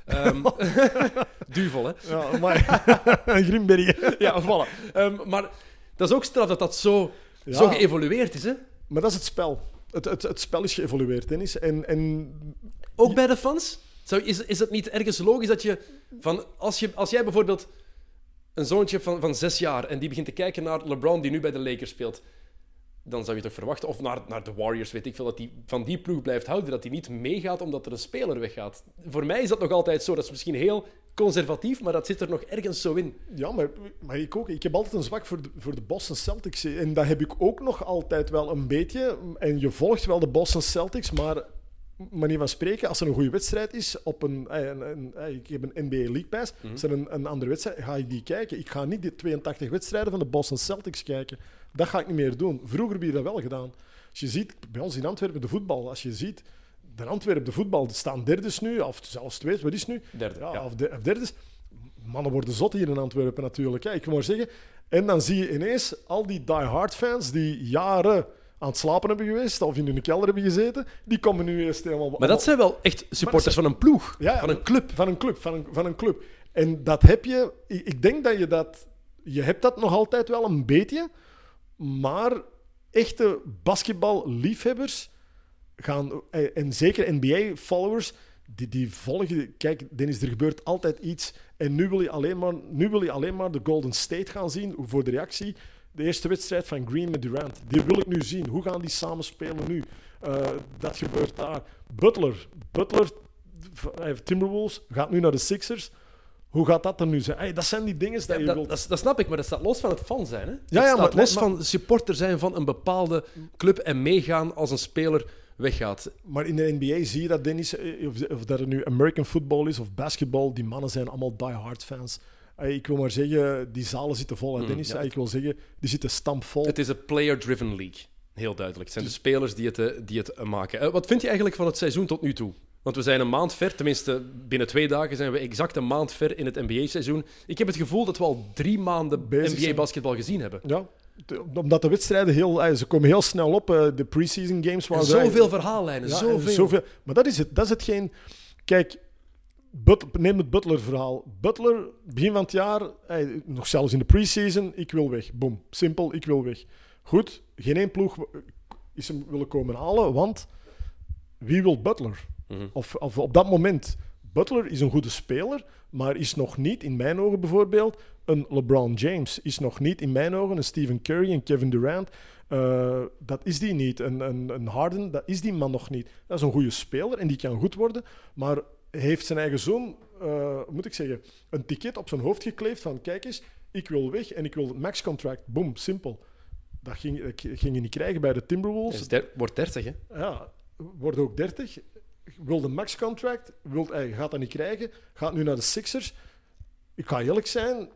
duvel, hè? Ja, maar... Grimberry. Ja, voilà. Ehm, maar dat is ook straf dat dat zo, Ja. zo geëvolueerd is, hè? Maar dat is het spel. Het, het, het spel is geëvolueerd, Dennis. En, en Ook bij de fans? Zou, is, is het niet ergens logisch dat je... Van, als, je als jij bijvoorbeeld een zoontje van, van zes jaar en die begint te kijken naar LeBron die nu bij de Lakers speelt, dan zou je toch verwachten, of naar, naar de Warriors, weet ik veel, dat hij van die ploeg blijft houden, dat hij niet meegaat omdat er een speler weggaat. Voor mij is dat nog altijd zo. Dat is misschien heel conservatief, maar dat zit er nog ergens zo in. Ja, maar, maar ik ook. Ik heb altijd een zwak voor de, voor de Boston Celtics. En dat heb ik ook nog altijd wel een beetje. En je volgt wel de Boston Celtics, maar manier van spreken, als er een goede wedstrijd is op een, eh, een, een- eh, ik heb een NBA League Pass, als er een, een andere wedstrijd, ga ik die kijken. Ik ga niet die 82 wedstrijden van de Boston Celtics kijken. Dat ga ik niet meer doen. Vroeger heb je dat wel gedaan. Als je ziet, bij ons in Antwerpen de voetbal, als je ziet, de Antwerpen de voetbal, staan derdes nu, of zelfs tweede, wat is nu? Derde, Ja, ja. Of, de, of derdes. Mannen worden zot hier in Antwerpen natuurlijk. Hè. Ik kan maar zeggen. En dan zie je ineens al die die-hard fans die jaren aan het slapen hebben geweest of in hun kelder hebben gezeten, die komen nu eerst helemaal... Maar dat zijn wel echt supporters van een ploeg, Ja, van een club. Van een club, van een, van een club. En dat heb je... Ik, ik denk dat je dat... Je hebt dat nog altijd wel een beetje, maar echte basketballiefhebbers gaan... eh, En zeker NBA-followers, die, die volgen... Kijk, Dennis, er gebeurt altijd iets. En nu wil je alleen maar, nu wil je alleen maar de Golden State gaan zien voor de reactie. De eerste wedstrijd van Green met Durant. Die wil ik nu zien. Hoe gaan die samen spelen nu? Eh, dat gebeurt daar. Butler. Butler, eh, Timberwolves, gaat nu naar de Sixers. Hoe gaat dat er nu zijn? Hey, dat zijn die dingen dat Ja, je dat, wilt... dat, dat snap ik, maar dat staat los van het fan zijn. Hè? ja, dat staat maar- los maar- van supporter zijn van een bepaalde club en meegaan als een speler weggaat. Maar in de NBA zie je dat, Dennis, eh, of, of dat het nu American football is of basketball, die mannen zijn allemaal die-hard fans. Eh, Ik wil maar zeggen, die zalen zitten vol, hè, Mm, Dennis. ja. Eh, Ik wil zeggen, die zitten stampvol. Het is een player-driven league. Heel duidelijk. Het zijn Dus- de spelers die het, die het maken. Wat vind je eigenlijk van het seizoen tot nu toe? Want we zijn een maand ver, tenminste binnen twee dagen zijn we exact een maand ver in het NBA-seizoen. Ik heb het gevoel dat we al drie maanden. NBA-basketbal gezien hebben. Ja, de- omdat de wedstrijden heel... eh, Ze komen heel snel op. eh, De preseason games... Zoveel verhaallijnen, Ja, zoveel. zoveel. Maar dat is het. Dat is hetgeen... Kijk, But, neem het Butler-verhaal. Butler, begin van het jaar, eh, nog zelfs in de preseason, ik wil weg. Boom. Simpel, ik wil weg. Goed, geen één ploeg is hem willen komen halen, want wie wil Butler? Mhm. of, of op dat moment, Butler is een goede speler, maar is nog niet, in mijn ogen bijvoorbeeld, een LeBron James. Is nog niet, in mijn ogen, een Stephen Curry, een Kevin Durant. Eh, dat is die niet. Een, een, een Harden, dat is die man nog niet. Dat is een goede speler en die kan goed worden, maar heeft zijn eigen zoon, eh, moet ik zeggen, een ticket op zijn hoofd gekleefd van kijk eens, ik wil weg en ik wil het max contract. Boom, simpel. Dat ging, dat ging je niet krijgen bij de Timberwolves. Der- wordt 30, hè? Ja, wordt ook 30. Wil de max contract, wil, hij gaat dat niet krijgen. Gaat nu naar de Sixers. Ik ga eerlijk zijn,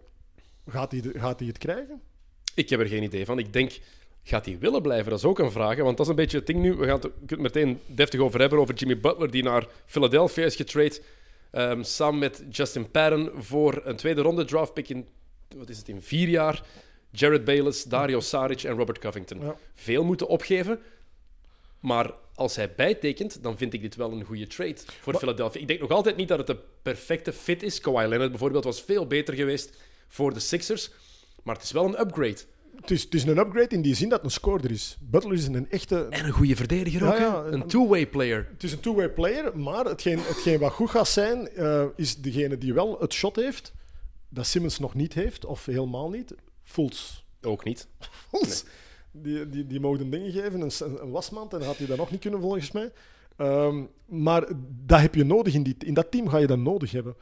gaat hij, gaat hij het krijgen? Ik heb er geen idee van. Ik denk, gaat hij willen blijven? Dat is ook een vraag. hè, Want dat is een beetje het ding nu. We gaan het, meteen deftig over hebben. Over Jimmy Butler, die naar Philadelphia is getrade. ehm, samen met Justin Patton voor een tweede ronde draftpick in, wat is het, in vier jaar. Jared Bayless, Dario Saric en Robert Covington. Ja. Veel moeten opgeven. Maar als hij bijtekent, dan vind ik dit wel een goede trade voor Philadelphia. Ik denk nog altijd niet dat het de perfecte fit is. Kawhi Leonard bijvoorbeeld was veel beter geweest voor de Sixers. Maar het is wel een upgrade. Het is, het is een upgrade in die zin dat het een scorer is. Butler is een echte... En een goede verdediger ook, ja. Een two-way player. Het is een two-way player, maar hetgeen, hetgeen wat goed gaat zijn, eh, is degene die wel het shot heeft, dat Simmons nog niet heeft, of helemaal niet, Fultz. Ook niet. Fultz. Die, die, die mogen dingen geven, een, een wasmand, en dan had hij dat nog niet kunnen volgens mij. Ehm, maar dat heb je nodig. In, die, in dat team ga je dat nodig hebben.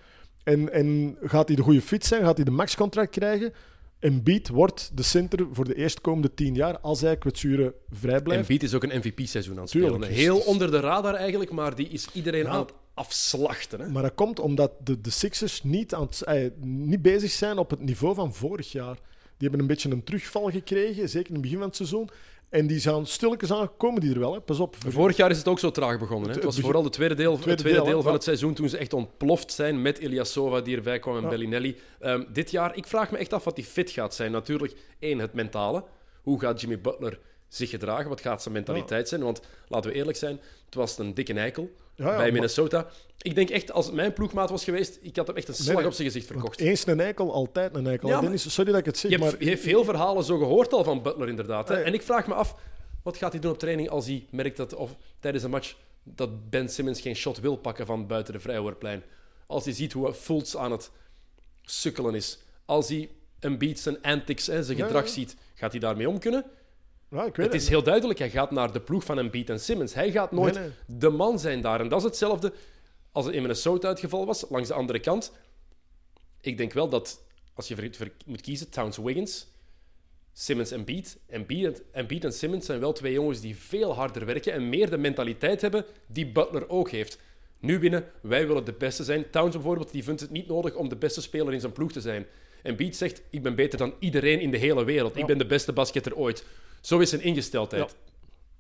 En, en gaat hij de goede fit zijn? Gaat hij de maxcontract krijgen? Embiid wordt de center voor de eerstkomende tien jaar als hij kwetsuren vrij blijft. Embiid is ook een MVP-seizoen aan het spelen. Heel onder de radar eigenlijk, maar die is iedereen aan het afslachten. Hè? Maar dat komt omdat de, de Sixers niet, aan het, eh, niet bezig zijn op het niveau van vorig jaar. Die hebben een beetje een terugval gekregen, zeker in het begin van het seizoen. En die zijn stilletjes aan, komen die er wel. Hè. Pas op. Vorig jaar is het ook zo traag begonnen. Hè? Het was vooral het tweede deel, het tweede tweede deel, van het seizoen toen ze echt ontploft zijn met Ilyasova die erbij kwam en Ja. Bellinelli. Ehm, dit jaar, ik vraag me echt af wat die fit gaat zijn. Natuurlijk, één, het mentale. Hoe gaat Jimmy Butler zich gedragen? Wat gaat zijn mentaliteit zijn? Want laten we eerlijk zijn, het was een dikke eikel Ja, bij maar- Minnesota. Ik denk echt, als het mijn ploegmaat was geweest, ik had hem echt een slag nee. op zijn gezicht verkocht. Eens een eikel, altijd een eikel. Ja, maar- Dennis, sorry dat ik het zeg, Je hebt, maar je hebt veel verhalen zo gehoord al van Butler, inderdaad. Hè? Ja. En ik vraag me af, wat gaat hij doen op training als hij merkt dat, of tijdens een match, dat Ben Simmons geen shot wil pakken van buiten de vrijwoordplein? Als hij ziet hoe Fultz aan het sukkelen is. Als hij een beat zijn antics, hè, zijn gedrag ziet, gaat hij daarmee om kunnen? Ja, ik weet Het is heel duidelijk, hij gaat naar de ploeg van Embiid en Simmons. Hij gaat nooit Nee, de man zijn daar. En dat is hetzelfde als het in Minnesota het geval was, langs de andere kant. Ik denk wel dat, als je moet kiezen, Towns Wiggins, Simmons en Embiid. Embiid, Embiid en Simmons zijn wel twee jongens die veel harder werken en meer de mentaliteit hebben die Butler ook heeft. Nu winnen, wij willen de beste zijn. Towns bijvoorbeeld, die vindt het niet nodig om de beste speler in zijn ploeg te zijn. Embiid zegt, ik ben beter dan iedereen in de hele wereld. Ik ben de beste basketter ooit. Zo is zijn ingesteldheid.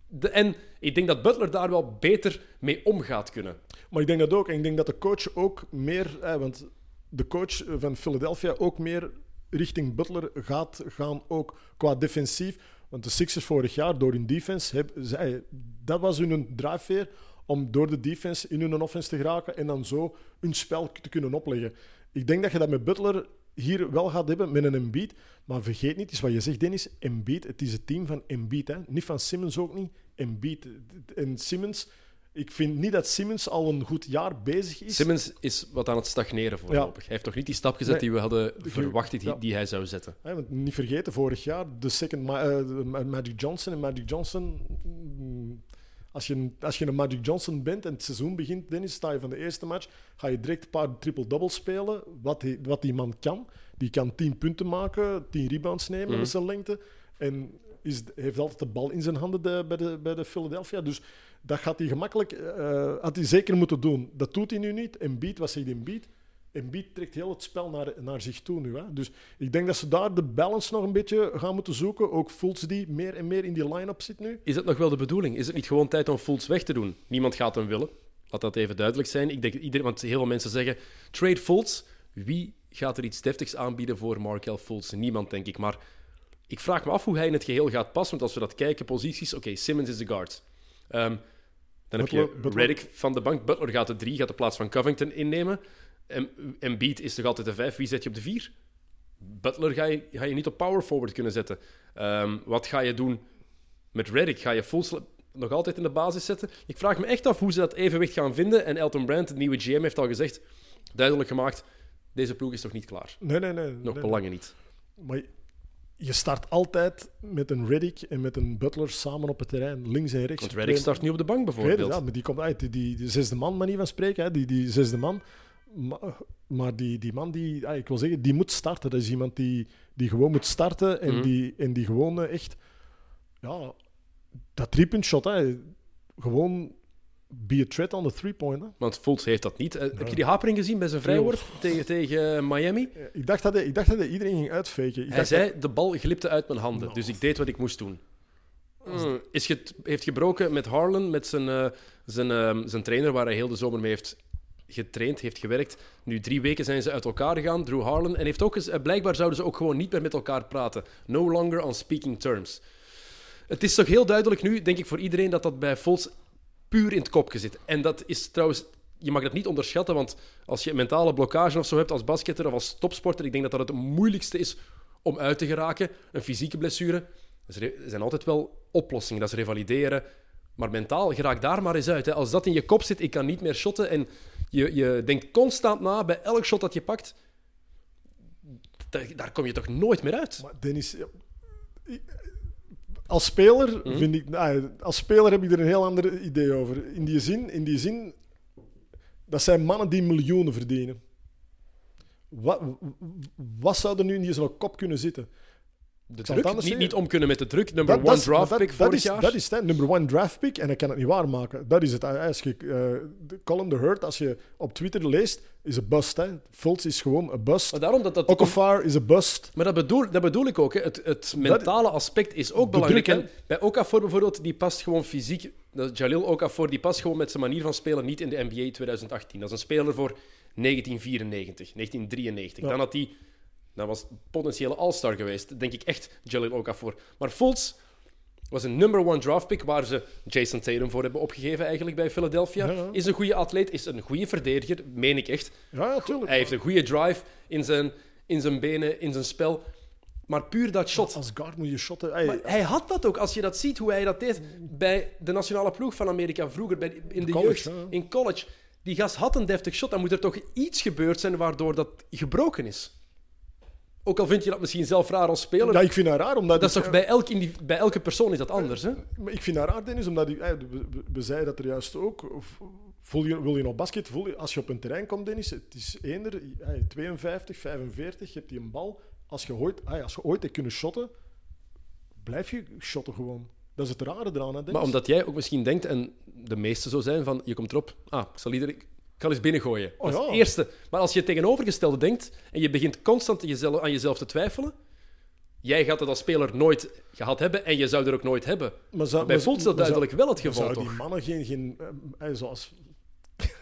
De, en ik denk dat Butler daar wel beter mee om gaat kunnen. Maar ik denk dat ook. En ik denk dat de coach ook meer... Eh, want de coach van Philadelphia ook meer richting Butler gaat gaan, ook qua defensief. Want de Sixers vorig jaar, door hun defense, heb, zij, dat was hun drijfveer om door de defense in hun offense te geraken en dan zo hun spel te kunnen opleggen. Ik denk dat je dat met Butler hier wel gaat hebben met een Embiid. Maar vergeet niet, is wat je zegt, Dennis, Embiid, het is het team van Embiid. Hè? Niet van Simmons ook niet, Embiid. En Simmons... Ik vind niet dat Simmons al een goed jaar bezig is. Simmons is wat aan het stagneren voorlopig. Hij heeft nog niet die stap gezet Nee. die we hadden De- verwacht die, ja. die hij zou zetten. Hè, want niet vergeten, vorig jaar de second Ma- eh, Magic Johnson. En Magic Johnson, mm, als je, een- als je een Magic Johnson bent en het seizoen begint, Dennis, sta je van de eerste match, ga je direct een paar triple-doubles spelen. Wat, die- wat die man kan. Die kan 10 punten maken, 10 rebounds nemen Mhm. met zijn lengte. En is, heeft altijd de bal in zijn handen de- bij, de, bij de Philadelphia. Dus dat gaat hij gemakkelijk, eh, had hij zeker moeten doen. Dat doet hij nu niet. Embiid, wat zegt Embiid? Embiid trekt heel het spel naar, naar zich toe nu. Hè? Dus ik denk dat ze daar de balance nog een beetje gaan moeten zoeken. Ook Fultz die meer en meer in die line-up zit nu. Is het nog wel de bedoeling? Is het niet gewoon tijd om Fultz weg te doen? Niemand gaat hem willen. Laat dat even duidelijk zijn. Ik denk dat iedereen, want heel veel mensen zeggen: trade Fultz. Wie gaat er iets deftigs aanbieden voor Markel Fultz? Niemand, denk ik. Maar ik vraag me af hoe hij in het geheel gaat passen. Want als we dat kijken, posities. Oké, Simmons is de guard. Ehm, dan heb je Reddick van de bank. Butler gaat de drie, gaat de plaats van Covington innemen. En Embiid is toch altijd de vijf. Wie zet je op de vier? Butler ga je, ga je niet op power forward kunnen zetten. Ehm, wat ga je doen met Reddick? Ga je Fultz nog altijd in de basis zetten? Ik vraag me echt af hoe ze dat evenwicht gaan vinden. En Elton Brand, de nieuwe GM, heeft al gezegd, duidelijk gemaakt, deze ploeg is nog niet klaar. Nee, nee, nee. Nog nee, belangen niet. Maar je start altijd met een Reddick en met een Butler samen op het terrein, links en rechts. Want Reddick start nu op de bank bijvoorbeeld. ja, maar die komt uit. Die, die, die zesde man, manier van spreken. Hè, die, die zesde man. Maar, maar die, die man, die, ja, ik wil zeggen, die moet starten. Dat is iemand die, die gewoon moet starten en, Mhm. die, en die gewoon eh, echt... Ja, dat driepunt shot, hè, gewoon be a threat on the three-point. Want Fultz heeft dat niet. Eh, Heb je die hapering gezien bij zijn vrijworp tegen, tegen Miami? Ik dacht dat hij, ik dacht dat hij iedereen ging uitfaken. Ik Hij zei, de bal glipte uit mijn handen, Nou. dus ik deed wat ik moest doen. Mm, Is heeft gebroken met Harlan, met zijn, eh, zijn, zijn trainer, waar hij heel de zomer mee heeft getraind, heeft gewerkt. Nu drie weken zijn ze uit elkaar gegaan, Drew Harlan. En heeft ook eens, eh, blijkbaar zouden ze ook gewoon niet meer met elkaar praten. No longer on speaking terms. Het is toch heel duidelijk nu, denk ik, voor iedereen dat dat bij Fultz puur in het kopje zit. En dat is trouwens, je mag dat niet onderschatten, want als je mentale blokkage of zo hebt als basketter of als topsporter, ik denk dat dat het moeilijkste is om uit te geraken. Een fysieke blessure, zijn- er zijn altijd wel oplossingen, dat is revalideren. Maar mentaal, geraak daar maar eens uit. Hè. Als dat in je kop zit, ik kan niet meer shotten en je, je denkt constant na bij elk shot dat je pakt, daar, daar kom je toch nooit meer uit? Maar Dennis, als speler Mhm. vind ik, nou, als speler heb ik er een heel ander idee over. In die zin, in die zin dat zijn mannen die miljoenen verdienen. Wat, wat zou er nu in die zo'n kop kunnen zitten? De druk, niet, zeggen. niet om kunnen met de druk. Number Dat- one dat draft dat- pick dat vorig is, jaar. Dat is het, number one draft pick en hij kan het niet waarmaken. Dat is het. Als je uh, Colin de Hurt, als je op Twitter leest, is een bust. Hè. Fultz is gewoon een bust. Maar daarom dat dat... Okafor is een bust. Maar dat bedoel, dat bedoel ik ook. Hè. Het, het mentale aspect is ook belangrijk. druk. Bij Okafor bijvoorbeeld, die past gewoon fysiek... Jalil Okafor, die past gewoon met zijn manier van spelen niet in de NBA 2018. Dat is een speler voor 1994, 1993. Ja. Dan had hij... Dat was potentiële all-star geweest. Denk ik echt, Jalil Okafor. Maar Fultz was een number one draft pick, waar ze Jason Tatum voor hebben opgegeven eigenlijk bij Philadelphia. Ja, ja. Is een goede atleet, is een goede verdediger, meen ik echt. Ja, natuurlijk. Hij heeft een goede drive in zijn, in zijn benen, in zijn spel. Maar puur dat shot. Als guard moet je shotten. Maar hij had dat ook. Als je dat ziet, hoe hij dat deed bij de nationale ploeg van Amerika vroeger, bij, in de college, jeugd, in college. Die gast had een deftig shot. Dan moet er toch iets gebeurd zijn waardoor dat gebroken is. Ook al vind je dat misschien zelf raar als speler. ja, ik vind dat raar, omdat... dat is toch bij, elk bij elke persoon is dat anders, hè? Maar ik vind dat raar, Dennis, omdat ik, eh, we, zeiden dat er juist ook. Voel je, wil je nog basket? Voel je, als je op een terrein komt, Dennis, het is eender eh, 52, 45, je hebt die een bal. Als je ooit, eh, als je ooit hebt kunnen shotten, blijf je shotten gewoon. Dat is het rare eraan, hè, Dennis. Maar omdat jij ook misschien denkt, en de meeste zo zijn, van je komt erop, ah, ik zal iedereen... Ik ga eens binnengooien. Oh, dat is ja. het eerste. Maar als je het tegenovergestelde denkt en je begint constant jezelf, aan jezelf te twijfelen, jij gaat het als speler nooit gehad hebben en je zou er ook nooit hebben. Maar zou- Bij is dat zou- duidelijk wel het geval, Zouden toch? die mannen geen... geen eh, eh, zoals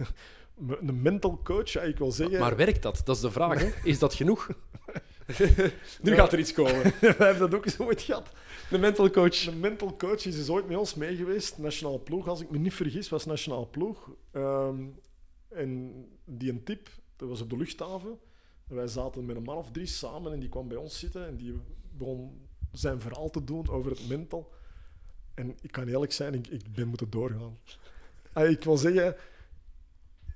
een mental coach, ik wil zeggen... Maar werkt dat? Dat is de vraag. Hè? Is dat genoeg? nu gaat er iets komen. wij hebben dat ook eens ooit gehad. De mental coach. De mental coach is dus ooit met ons mee geweest. Nationale ploeg, als ik me niet vergis, was nationale ploeg. Ehm, en die een tip, dat was op de luchthaven. En wij zaten met een man of drie samen en die kwam bij ons zitten en die begon zijn verhaal te doen over het mental. En ik kan eerlijk zijn, ik, ik ben moeten doorgaan. Ik wil zeggen,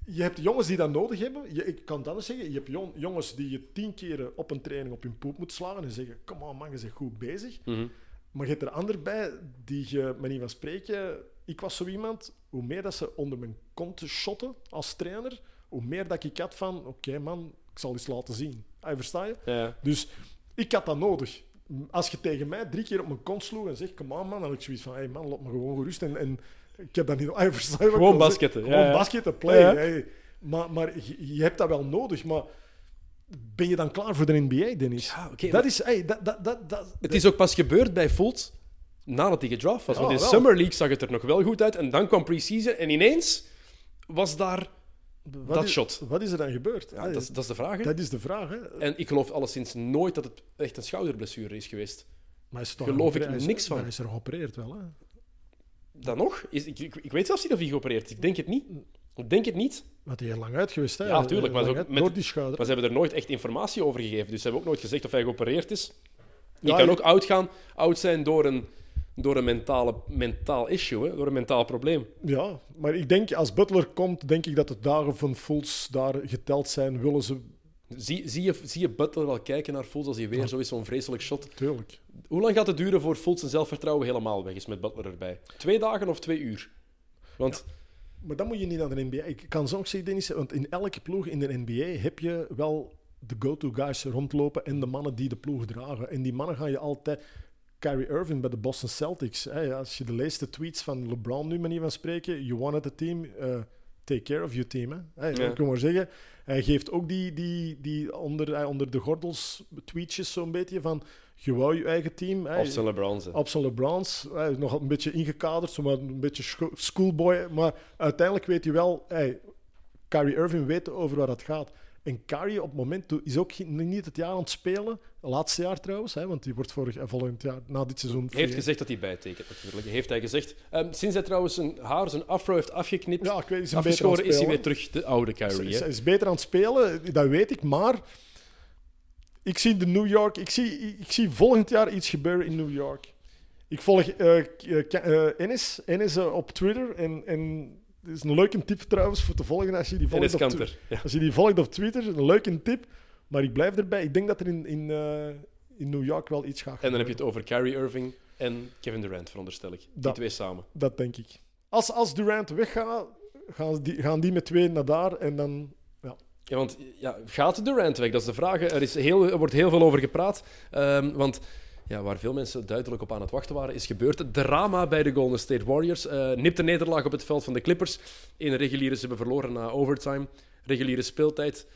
je hebt jongens die dat nodig hebben. Je, ik kan het anders zeggen, je hebt jon- jongens die je tien keren op een training op hun poep moet slagen en zeggen, kom on man, je bent goed bezig. Mhm. Maar je hebt er ander bij die je, manier van spreken, ik was zo iemand, hoe meer dat ze onder mijn kont shotten als trainer, hoe meer dat ik had van, oké man, ik zal eens laten zien. Ah, versta je? Ja. Dus ik had dat nodig. Als je tegen mij drie keer op mijn kont sloeg en zegt, kom on man, dan had ik zoiets van, hey man, laat me gewoon gerust. En, en ik heb dat niet... Ah, versta je Gewoon basketten, Gewoon ja. basketten, play. Ja. hey. Maar, maar je, je hebt dat wel nodig, maar ben je dan klaar voor de NBA, Dennis? Ja, oké, dat maar- is... Hey, dat, dat, dat, dat, Het is ook pas gebeurd bij Fultz nadat hij gedraft was. Ja, Want in wel. Summer League zag het er nog wel goed uit. En dan kwam pre-season en ineens was daar Wat dat is, shot. Wat is er dan gebeurd? Ja, dat, is, dat is de vraag. hè. dat is de vraag. Hè? En ik geloof alleszins nooit dat het echt een schouderblessure is geweest. Maar is geloof ik is- niks van. maar Hij is er geopereerd wel. Hè? Dan nog? Is, ik, ik, ik weet zelfs niet of hij geopereerd is. Ik denk het niet. Ik denk het niet. Wat hij heel lang uit geweest, hè? Ja, tuurlijk, maar Lang zo uit- met- door die schouder. Maar ze hebben er nooit echt informatie over gegeven. Dus ze hebben ook nooit gezegd of hij geopereerd is. Je Ja, kan ook oud gaan, oud zijn door een, door een mentale, mentaal issue, hè? door een mentaal probleem. Ja, maar ik denk als Butler komt, denk ik dat de dagen van Fultz daar geteld zijn. Willen ze, Zie, zie, je, zie je Butler wel kijken naar Fultz als hij weer zo is, zo'n vreselijk shot? tuurlijk. Hoe lang gaat het duren voor Fultz zijn zelfvertrouwen helemaal weg is met Butler erbij? Twee dagen of twee uur? Want Maar dan moet je niet naar de NBA. Ik kan zo ook zeggen, Dennis, want in elke ploeg in de NBA heb je wel de go-to guys rondlopen en de mannen die de ploeg dragen. En die mannen gaan je altijd... Kyrie Irving bij de Boston Celtics. Hè, als je de laatste tweets van LeBron nu manier van spreken, you wanted the team, uh, take care of your team. Hè. Ja. Ik kan maar zeggen, hij geeft ook die, die, die onder, eh, onder de gordels tweetjes zo'n beetje van, je wou je eigen team. Of zijn LeBron's. Op zijn LeBrons, hij is nog een beetje ingekaderd, zo maar een beetje scho- schoolboy. Maar uiteindelijk weet hij wel, hey, Kyrie Irving weet over waar het gaat. En Kyrie op het moment is ook niet het jaar aan het spelen. Laatste jaar trouwens, hè, want die wordt vorig, eh, volgend jaar, na dit seizoen... Hij heeft gezegd dat hij bijtekent, natuurlijk. Heeft hij gezegd. Ehm, sinds hij trouwens zijn haar, zijn afro heeft afgeknipt, Ja, ik weet, is afgeschoren, is hij weer terug de oude Hij Kyrie. is, is beter aan het spelen, dat weet ik. Maar ik zie de New York, ik zie, ik zie volgend jaar iets gebeuren in New York. Ik volg Enes, Enes eh, op Twitter. En, en het is een leuke tip trouwens voor te volgen als je die volgt. op. Ja. Als je die volgt op Twitter, een leuke tip. Maar ik blijf erbij. Ik denk dat er in, in, eh, in New York wel iets gaat En dan heb je het over Kyrie Irving en Kevin Durant, veronderstel ik. Die Dat- twee samen. Dat denk ik. Als, als Durant weggaat, gaan die, gaan die met twee naar daar. En dan... Ja. Ja, want ja, gaat Durant weg? Dat is de vraag. Er, is heel, er wordt heel veel over gepraat. Ehm, want ja, waar veel mensen duidelijk op aan het wachten waren, is gebeurd. Het drama bij de Golden State Warriors. Eh nipte nederlaag op het veld van de Clippers. In reguliere, ze hebben verloren na overtime. Reguliere speeltijd.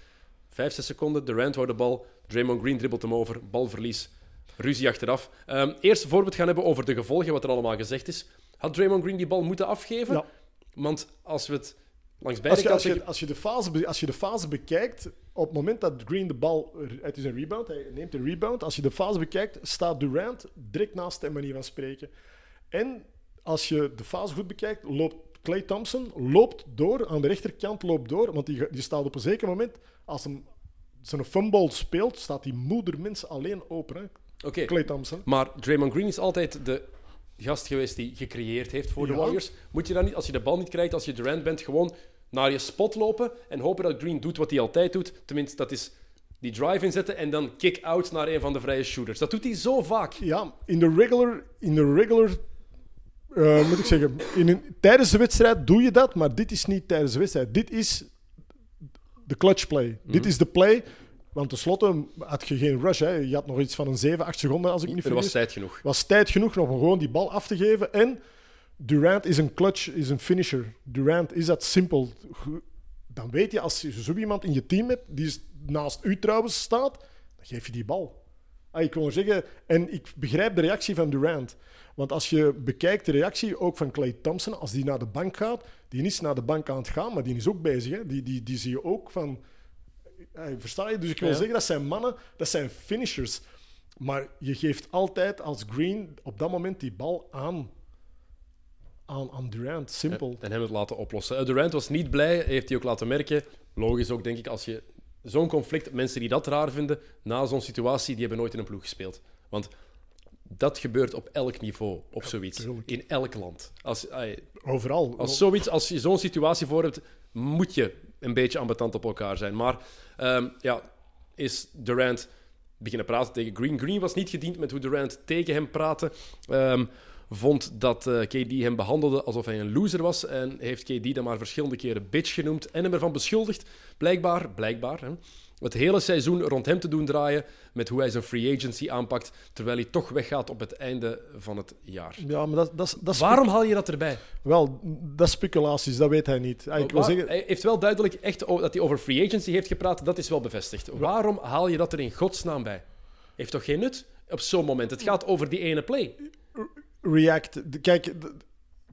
Vijf, zes seconden. Durant wou de bal. Draymond Green dribbelt hem over. Balverlies. Ruzie achteraf. Ehm, eerst voor we het gaan hebben over de gevolgen, wat er allemaal gezegd is. Had Draymond Green die bal moeten afgeven? Ja. Want als we het langs beide Als je, als, je, als, je de fase, als je de fase bekijkt, op het moment dat Green de bal... Het is een rebound, hij neemt een rebound. Als je de fase bekijkt, staat Durant direct naast hem, manier van spreken. En als je de fase goed bekijkt, loopt Clay Thompson loopt door, aan de rechterkant loopt door, want die, die staat op een zeker moment, als hem zijn fumble speelt, staat die moedermens alleen open. Hè? Oké. Clay Thompson. Maar Draymond Green is altijd de gast geweest die gecreëerd heeft voor de Ja. Warriors. Moet je dan niet, als je de bal niet krijgt, als je Durant bent, gewoon naar je spot lopen en hopen dat Green doet wat hij altijd doet. Tenminste, dat is die drive inzetten en dan kick-out naar een van de vrije shooters. Dat doet hij zo vaak. Ja, in de regular, in de regular eh, moet ik zeggen, in een, tijdens de wedstrijd doe je dat, maar dit is niet tijdens de wedstrijd. Dit is de clutch play. Mhm. Dit is de play, want tenslotte had je geen rush. Hè. Je had nog iets van een 7, 8 seconden, als ik me niet Er was vergis. tijd genoeg. was tijd genoeg om gewoon die bal af te geven. En Durant is een clutch, is een finisher. Durant is dat simpel. Dan weet je, als je zo iemand in je team hebt, die naast u trouwens staat, dan geef je die bal. Ah, ik wil zeggen, en ik begrijp de reactie van Durant. Want als je bekijkt de reactie ook van Clay Thompson, als die naar de bank gaat, die is naar de bank aan het gaan, maar die is ook bezig. Hè? Die, die, die zie je ook van. Eh, versta je? Dus ik wil Ja. zeggen, dat zijn mannen, dat zijn finishers. Maar je geeft altijd als Green op dat moment die bal aan, aan, aan Durant. Simpel. En hem het laten oplossen. Eh, Durant was niet blij, heeft hij ook laten merken. Logisch ook, denk ik, als je zo'n conflict, mensen die dat raar vinden, na zo'n situatie, die hebben nooit in een ploeg gespeeld. Want dat gebeurt op elk niveau, op zoiets. In elk land. Als, Overal. Als, zoiets, als je zo'n situatie voor hebt, moet je een beetje ambetant op elkaar zijn. Maar ehm, ja, is Durant beginnen praten tegen Green. Green was niet gediend met hoe Durant tegen hem praatte. Ehm, vond dat eh, KD hem behandelde alsof hij een loser was. En heeft KD dan maar verschillende keren bitch genoemd. En hem ervan beschuldigd, blijkbaar, blijkbaar, hè, het hele seizoen rond hem te doen draaien. Met hoe hij zijn free agency aanpakt. Terwijl hij toch weggaat op het einde van het jaar. Ja, maar dat, dat, is- dat is Waarom haal je dat erbij? Wel, dat is speculaties, dat weet hij niet. Ik wil Waar- zeggen, Hij heeft wel duidelijk echt dat hij over free agency heeft gepraat. Dat is wel bevestigd. Waarom haal je dat er in godsnaam bij? Heeft toch geen nut op zo'n moment? Het gaat over die ene play. React. Kijk,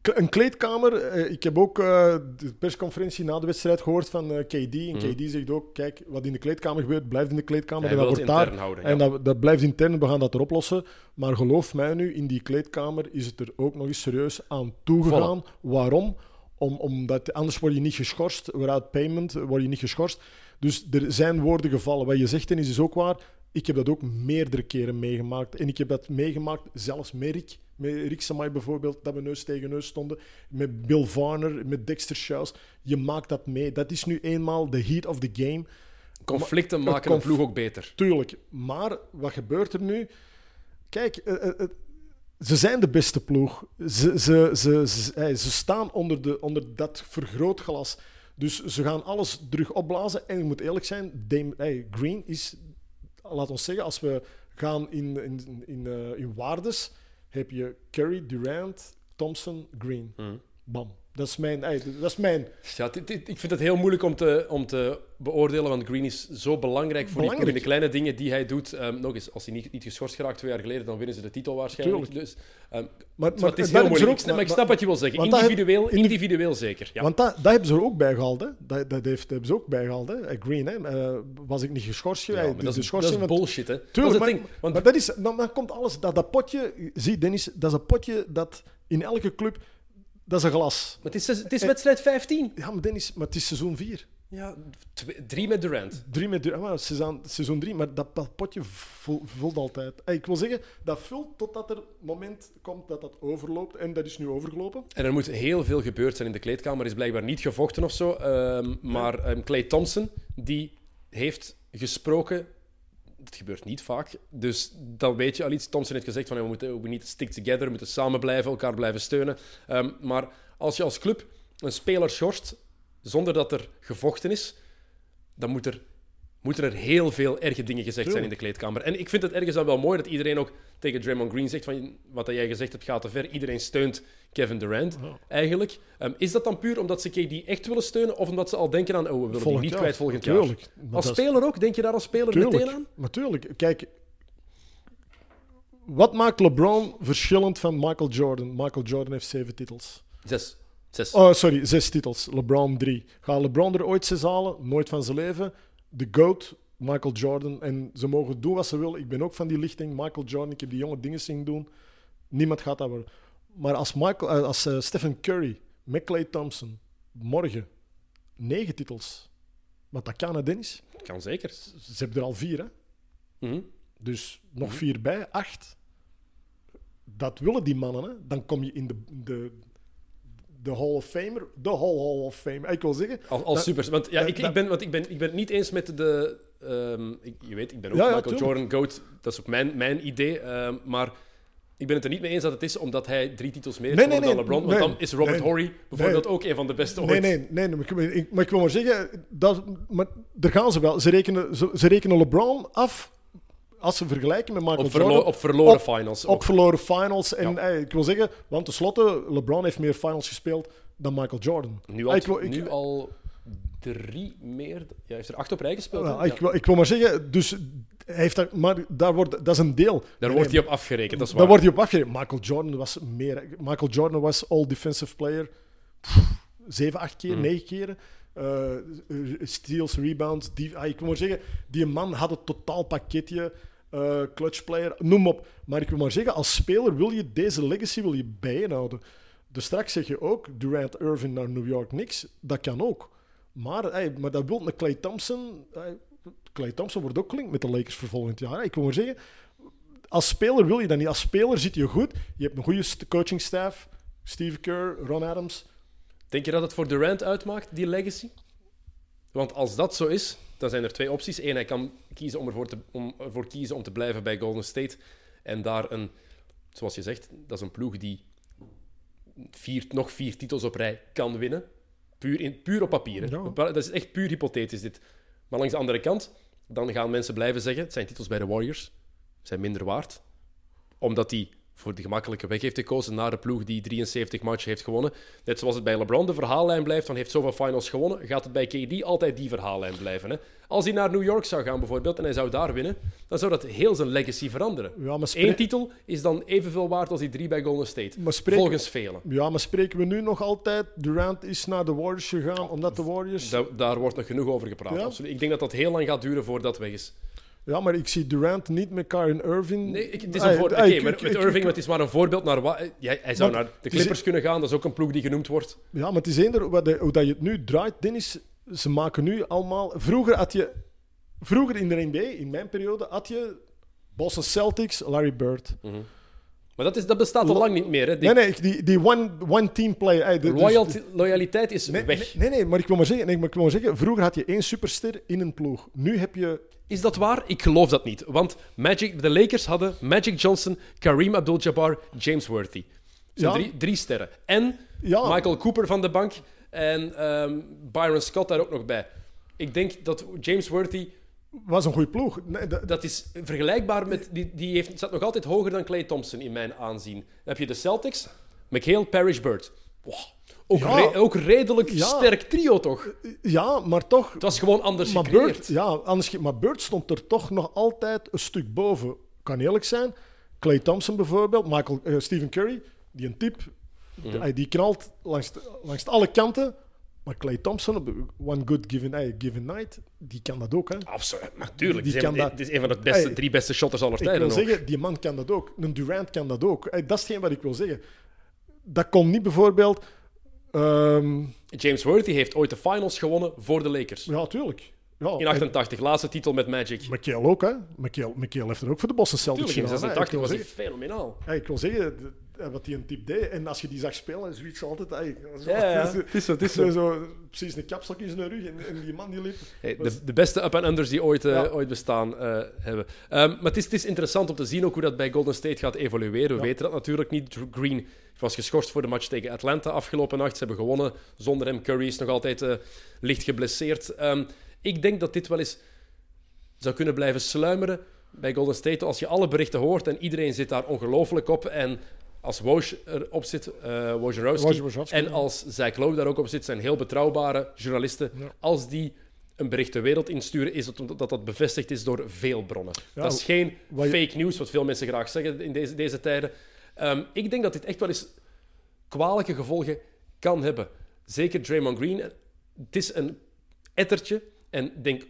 een kleedkamer. eh, ik heb ook eh, de persconferentie na de wedstrijd gehoord van eh, KD. En Mhm. KD zegt ook: kijk, wat in de kleedkamer gebeurt, blijft in de kleedkamer. En dat wordt daar. houden, En ja. dat, dat blijft intern, we gaan dat erop lossen. Maar geloof mij nu, in die kleedkamer is het er ook nog eens serieus aan toegegaan. Waarom? Om, omdat, anders word je niet geschorst. Without payment word je niet geschorst. Dus er zijn woorden gevallen. Wat je zegt, Dennis, is ook waar. Ik heb dat ook meerdere keren meegemaakt. En ik heb dat meegemaakt, zelfs met Rick. Met Rick Samai bijvoorbeeld, dat we neus tegen neus stonden. Met Bill Varner, met Dexter Shouse. Je maakt dat mee. Dat is nu eenmaal de heat of the game. Conflicten Maar- maken een ploeg ook beter. Tuurlijk. Maar wat gebeurt er nu? Kijk, eh, eh, eh, ze zijn de beste ploeg. Ze, ze, ze, ze, ze staan onder, de, onder dat vergrootglas. Dus ze gaan alles terug opblazen. En ik moet eerlijk zijn, Dame, eh, Green is, laat ons zeggen, als we gaan in, in, in, in waardes, heb je Curry, Durant, Thompson, Green. Mhm. Bam. Dat is mijn... eh, dat is mijn Ja, dit- dit- ik vind het heel moeilijk om te, om te beoordelen, want Green is zo belangrijk voor. Belangrijk. De kleine dingen die hij doet. Ehm, nog eens, als hij niet, niet geschorst geraakt twee jaar geleden, dan winnen ze de titel waarschijnlijk. Tuurlijk. Dus, ehm, maar, maar het is heel moeilijk. ook- Ik snap- maar ik snap wat je wil zeggen. Individueel, indiv- individueel zeker. Ja. Want dat, dat hebben ze er ook bij gehaald. Hè. Dat, dat heeft, hebben ze ook bijgehaald. Hè. Eh, Green, hè. Eh, was ik niet geschorst? Ja, maar de- dat, is, dat is bullshit, hè. Tuurlijk, dat is het maar, ding. Want maar dat is, dan, dan komt alles... Dat, dat potje... Zie, Dennis, dat is een potje dat in elke club... Dat is een glas. maar het is, het is wedstrijd 15. Ja, maar Dennis, maar het is seizoen 4. Ja, twee- drie met Durant. Drie met... maar seizoen, seizoen 3, maar dat, potje vul- vult altijd. Ik wil zeggen, dat vult totdat er moment komt dat dat overloopt. En dat is nu overgelopen. En er moet heel veel gebeurd zijn in de kleedkamer. Er is blijkbaar niet gevochten of zo. Ehm, maar ehm, Clay Thompson, die heeft gesproken. Dat gebeurt niet vaak. Dus dan weet je al iets. Thompson heeft gezegd van we moeten we niet stick together, we moeten samen blijven, elkaar blijven steunen. Ehm, maar als je als club een speler schorst zonder dat er gevochten is, dan moet er, moeten er heel veel erge dingen gezegd zijn in de kleedkamer. En ik vind het ergens dan wel mooi dat iedereen ook tegen Draymond Green zegt van wat jij gezegd hebt gaat te ver. Iedereen steunt Kevin Durant eigenlijk. Ehm, is dat dan puur omdat ze KD echt willen steunen of omdat ze al denken aan oh, we willen die niet kwijt volgend jaar? Als speler ook? Denk je daar als speler Tuurlijk, meteen aan? Natuurlijk. Kijk, wat maakt LeBron verschillend van Michael Jordan? Michael Jordan heeft zeven titels. Zes. Zes. Oh, sorry, zes titels. LeBron drie. Gaat LeBron er ooit zes halen? Nooit van zijn leven. De GOAT, Michael Jordan. En ze mogen doen wat ze willen. Ik ben ook van die lichting. Michael Jordan, ik heb die jonge dingen zien doen. Niemand gaat dat worden. Maar als, Michael, eh, als eh, Stephen Curry met Clay Thompson morgen negen titels. Want dat kan, hè, Dennis? Kan zeker. Ze hebben er al vier, hè? Mhm. Dus nog vier bij, acht. Dat willen die mannen, hè? Dan kom je in de, de, de Hall of Famer. De Hall, Hall of Fame. Ik wil zeggen... Als, als dat- supers. Want ja, dat- ik, ben, want ik, ben, ik ben het niet eens met de. ehm, ik, je weet, ik ben ook Ja, Michael. Jordan GOAT. Dat is ook mijn, mijn idee. ehm, maar ik ben het er niet mee eens dat het is omdat hij drie titels meer heeft nee, dan nee, LeBron. Want dan is Robert Horry bijvoorbeeld ook een van de beste ooit. Nee, nee, nee, maar, ik, ik- maar ik wil maar zeggen, dat, maar daar gaan ze wel. Ze rekenen, ze, ze rekenen LeBron af als ze vergelijken met Michael Op, verlo- Jordan. op verloren Op- finals. Op ook. verloren finals. En Ja. eh, ik wil zeggen, want tenslotte, LeBron heeft meer finals gespeeld dan Michael Jordan. Nu, al, Ah, ik wil- ik- nu al drie meer. Ja, hij heeft er acht op rij gespeeld. Ja, hè? ik, wil, ik wil maar zeggen, dus hij heeft daar, maar daar wordt, dat is een deel. Daar Nee, wordt hij op afgerekend, dat is Daar waar. wordt hij op afgerekend. Michael Jordan was meer. Michael Jordan was all defensive player. Pff, zeven, acht keer, Mhm. negen keren. Eh, steals, rebounds. Die, ah, ik wil maar zeggen, die man had het totaal pakketje. Eh, clutch player, noem op. Maar ik wil maar zeggen, als speler wil je deze legacy wil je bijhouden. Dus straks zeg je ook, Durant Irving naar New York Knicks. Dat kan ook. Maar, hey, maar dat wil een Clay Thompson. hey, Clay Thompson wordt ook gelinkt met de Lakers voor volgend jaar. Ik wil maar zeggen, als speler wil je dat niet. Als speler zit je goed. Je hebt een goede st- coachingstaff. Steve Kerr, Ron Adams. Denk je dat het voor Durant uitmaakt, die legacy? Want als dat zo is, dan zijn er twee opties. Eén, hij kan kiezen om ervoor, te, om ervoor kiezen om te blijven bij Golden State. En daar een, zoals je zegt, dat is een ploeg die vier, nog vier titels op rij kan winnen. Puur, in, puur op papier. Ja. Dat is echt puur hypothetisch dit. Maar langs de andere kant, dan gaan mensen blijven zeggen: het zijn titels bij de Warriors, zijn minder waard. Omdat hij voor de gemakkelijke weg heeft gekozen naar de ploeg die 73 matchen heeft gewonnen. Net zoals het bij LeBron de verhaallijn blijft van heeft zoveel finals gewonnen, gaat het bij KD altijd die verhaallijn blijven. Hè? Als hij naar New York zou gaan bijvoorbeeld en hij zou daar winnen, dan zou dat heel zijn legacy veranderen. Ja, maar, Eén titel is dan evenveel waard als die drie bij Golden State. Volgens velen. ja, maar spreken we nu nog altijd? Durant is naar de Warriors gegaan omdat de Warriors. Da- daar wordt nog genoeg over gepraat. Ja? Ik denk dat dat heel lang gaat duren voordat weg is. Ja, maar ik zie Durant niet met Kyrie Irving. Nee, ik, het is een voorbeeld. ah, Oké, maar met Irving, het is maar een voorbeeld naar wat... Ja, hij zou naar de is- Clippers kunnen gaan, dat is ook een ploeg die genoemd wordt. Ja, maar het is eender hoe, dat- hoe dat je het nu draait, Dennis. Ze maken nu allemaal... Vroeger had je... Vroeger in de NBA, in mijn periode, had je Boston Celtics, Larry Bird. Maar dat, is, dat bestaat al lang niet meer. Hè. Die Nee, nee, die, die one, one team player. eh, de- dus- loyaliteit is nee, weg. Nee, nee, maar ik wil maar zeggen, nee, maar ik wil maar zeggen, vroeger had je één superster in een ploeg. Nu heb je... Is dat waar? Ik geloof dat niet. Want Magic, de Lakers hadden Magic Johnson, Kareem Abdul-Jabbar, James Worthy. Ja. drie, drie sterren. En Ja. Michael Cooper van de bank en ehm, Byron Scott daar ook nog bij. Ik denk dat James Worthy, was een goede ploeg. Nee, dat- dat is vergelijkbaar met... Die, die heeft, staat nog altijd hoger dan Clay Thompson in mijn aanzien. Dan heb je de Celtics, McHale, Parrish, Bird. Wow. Ook, Ja. re- ook redelijk Ja. sterk trio, toch? ja, maar toch... Het was gewoon anders Maar gecreëerd. Bird, ja, anders, maar Bird stond er toch nog altijd een stuk boven. Kan eerlijk zijn. Clay Thompson bijvoorbeeld, Michael, eh, Stephen Curry, die een tip, die, die knalt langs, de- langs alle kanten. Maar Clay Thompson, op one good given, given night, die kan dat ook. Hè. Absoluut, natuurlijk. Die Die kan dat- Het is een van de beste, Hey, drie beste shotters aller Ik tijden. wil ook. zeggen, die man kan dat ook. Een Durant kan dat ook. Dat is hetgeen wat ik wil zeggen. Dat kon niet bijvoorbeeld... ehm, James Worthy heeft ooit de finals gewonnen voor de Lakers. ja, tuurlijk. Ja, In 88, laatste titel met Magic. McHale ook, hè. McHale heeft er ook voor de Boston Celtics Tuurlijk, in gedaan, hè. Ik 86 wil was hij fenomenaal. Ja, ik wil zeggen, wat hij een type deed. En als je die zag spelen, zoiets altijd... ey, zo, Ja, ja, het is zo, het is zo. zo, Precies een kapstok in zijn rug. En, en die man die liep... Hey, de, de beste up-and-unders die ooit, eh, ooit bestaan eh, hebben. Ehm, maar het is, het is interessant om te zien ook hoe dat bij Golden State gaat evolueren. We weten dat natuurlijk niet. Drew Green was geschorst voor de match tegen Atlanta afgelopen nacht. Ze hebben gewonnen zonder hem. Curry is nog altijd eh, licht geblesseerd. Ehm, ik denk dat dit wel eens zou kunnen blijven sluimeren bij Golden State. Als je alle berichten hoort en iedereen zit daar ongelooflijk op. En als Woj erop zit, Wojnarowski, en als Zach Lowe daar ook op zit, zijn heel betrouwbare journalisten. Ja. Als die een bericht de wereld insturen, is het omdat dat, dat bevestigd is door veel bronnen. Ja, dat is geen je- fake news, wat veel mensen graag zeggen in deze, deze tijden. Ehm, ik denk dat dit echt wel eens kwalijke gevolgen kan hebben. Zeker Draymond Green. Het is een ettertje. En denk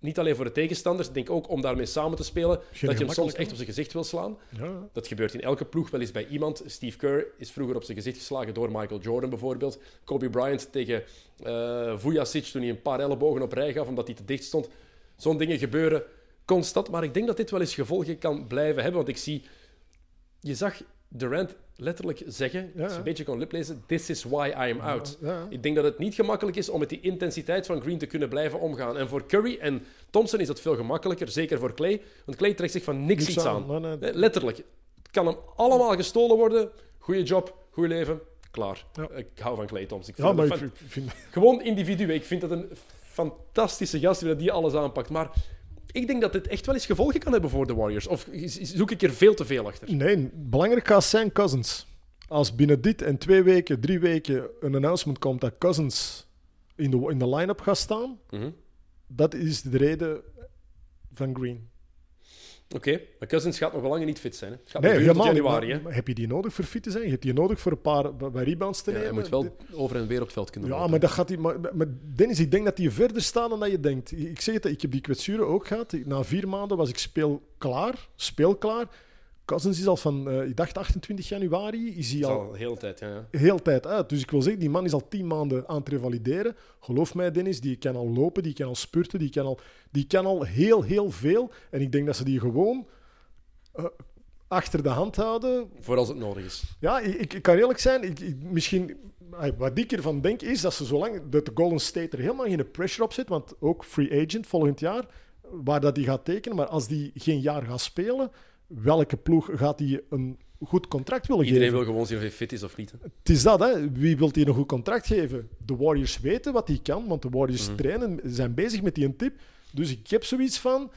niet alleen voor de tegenstanders, denk ook om daarmee samen te spelen, dat je hem soms echt op zijn gezicht wil slaan. Ja, Dat gebeurt in elke ploeg wel eens bij iemand. Steve Kerr is vroeger op zijn gezicht geslagen door Michael Jordan bijvoorbeeld. Kobe Bryant tegen eh Vujacic toen hij een paar ellebogen op rij gaf omdat hij te dicht stond. Zo'n dingen gebeuren constant. Maar ik denk dat dit wel eens gevolgen kan blijven hebben. Want ik zie... Je zag Durant letterlijk zeggen, Ja, een beetje kon liplezen, this is why I am out. ja. Ik denk dat het niet gemakkelijk is om met die intensiteit van Green te kunnen blijven omgaan. En voor Curry en Thompson is dat veel gemakkelijker, zeker voor Clay. Want Clay trekt zich van niks, Niks iets aan. aan, nee, nee. Nee, Letterlijk. Het kan hem allemaal gestolen worden. Goeie job, goed leven, klaar. Ik hou van Clay Thompson. Ik vind maar ik vind... Gewoon individu. Ik vind dat een fantastische gast die die alles aanpakt. Maar ik denk dat dit echt wel eens gevolgen kan hebben voor de Warriors. Of zoek ik er veel te veel achter? Nee, belangrijk gaat zijn Cousins. Als binnen dit en twee weken, drie weken een announcement komt dat Cousins in de, in de line-up gaat staan, Mhm. dat is de reden van Green. Oké, maar Cousins gaat nog wel lang niet fit zijn. Hè? Het gaat Nee, helemaal niet. januari. Hè? maar heb je die nodig voor fit te zijn? Je hebt die nodig voor een paar bij- rebounds te Ja, nemen? je moet wel over en weer op het veld kunnen Ja, lopen. maar, dat gaat die, maar, maar Dennis, ik denk dat die verder staan dan dat je denkt. Ik zeg het, ik heb die kwetsuren ook gehad. Na vier maanden was ik speelklaar. Speelklaar. Cousins is al van, eh, ik dacht 28 januari, is hij is al hele tijd, ja. ja. heel tijd uit. Dus ik wil zeggen, die man is al tien maanden aan het revalideren. Geloof mij, Dennis, die kan al lopen, die kan al spurten, die kan al, die kan al heel, heel veel. En ik denk dat ze die gewoon eh, achter de hand houden. Voor als het nodig is. Ja, ik, ik, kan eerlijk zijn, ik, ik- misschien, wat ik ervan denk, is dat ze zolang dat de Golden State er helemaal geen pressure op zit, want ook free agent volgend jaar, waar dat die gaat tekenen, maar als die geen jaar gaat spelen, welke ploeg gaat die een goed contract willen Iedereen geven? wil gewoon zien of hij fit is of niet. hè. Het is dat, hè. Wie wil die een goed contract geven? De Warriors weten wat hij kan, want de Warriors trainen, zijn bezig met die een tip. Dus ik heb zoiets van...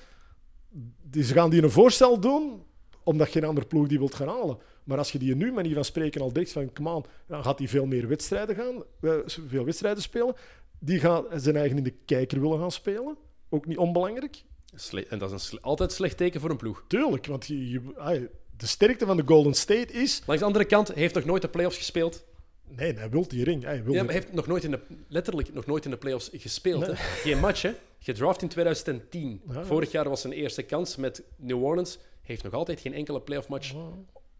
Ze gaan die een voorstel doen, omdat geen andere ploeg die wilt gaan halen. Maar als je die nu manier van spreken al denkt van, come on, dan gaat hij veel meer wedstrijden gaan, eh, veel wedstrijden spelen. Die gaat zijn eigen in de kijker willen gaan spelen. Ook niet onbelangrijk. Sle- en dat is een sle- altijd slecht teken voor een ploeg. Tuurlijk, want je, je- de sterkte van de Golden State is... Langs de andere kant, hij heeft nog nooit de playoffs gespeeld. Nee, hij wil die ring. Hij wil Ja, die- maar hij heeft nog nooit in de, letterlijk nog nooit in de playoffs gespeeld. Hè? Geen match, hè? Gedraft in 2010. Ja. Vorig jaar was zijn eerste kans met New Orleans. Heeft nog altijd geen enkele playoff match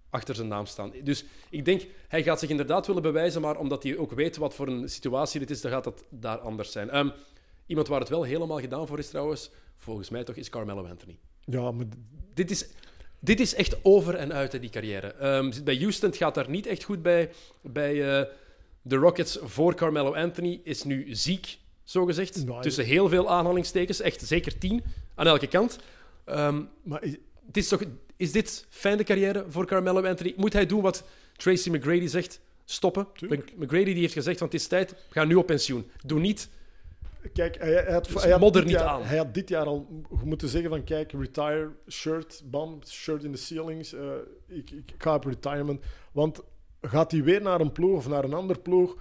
achter zijn naam staan. Dus ik denk, hij gaat zich inderdaad willen bewijzen, maar omdat hij ook weet wat voor een situatie dit is, dan gaat het daar anders zijn. Ehm, iemand waar het wel helemaal gedaan voor is trouwens, volgens mij toch, is Carmelo Anthony. Ja, maar Dit is, dit is echt over en uit, hè, die carrière. Ehm, bij Houston het gaat daar niet echt goed bij. Bij eh, de Rockets voor Carmelo Anthony is nu ziek, zogezegd. Nou, Tussen heel veel aanhalingstekens. Echt zeker tien aan elke kant. Ehm, maar is- het is, toch, is dit fijne carrière voor Carmelo Anthony? Moet hij doen wat Tracy McGrady zegt? Stoppen? Tuurlijk. McGrady die heeft gezegd, want het is tijd, ga nu op pensioen. Doe niet. Kijk, hij, hij had, Dus hij had dit niet jaar, aan. Hij had dit jaar al moeten zeggen van kijk, retire, shirt, bam, shirt in the ceilings. eh, ik, ik ga op retirement. Want gaat hij weer naar een ploeg of naar een ander ploeg,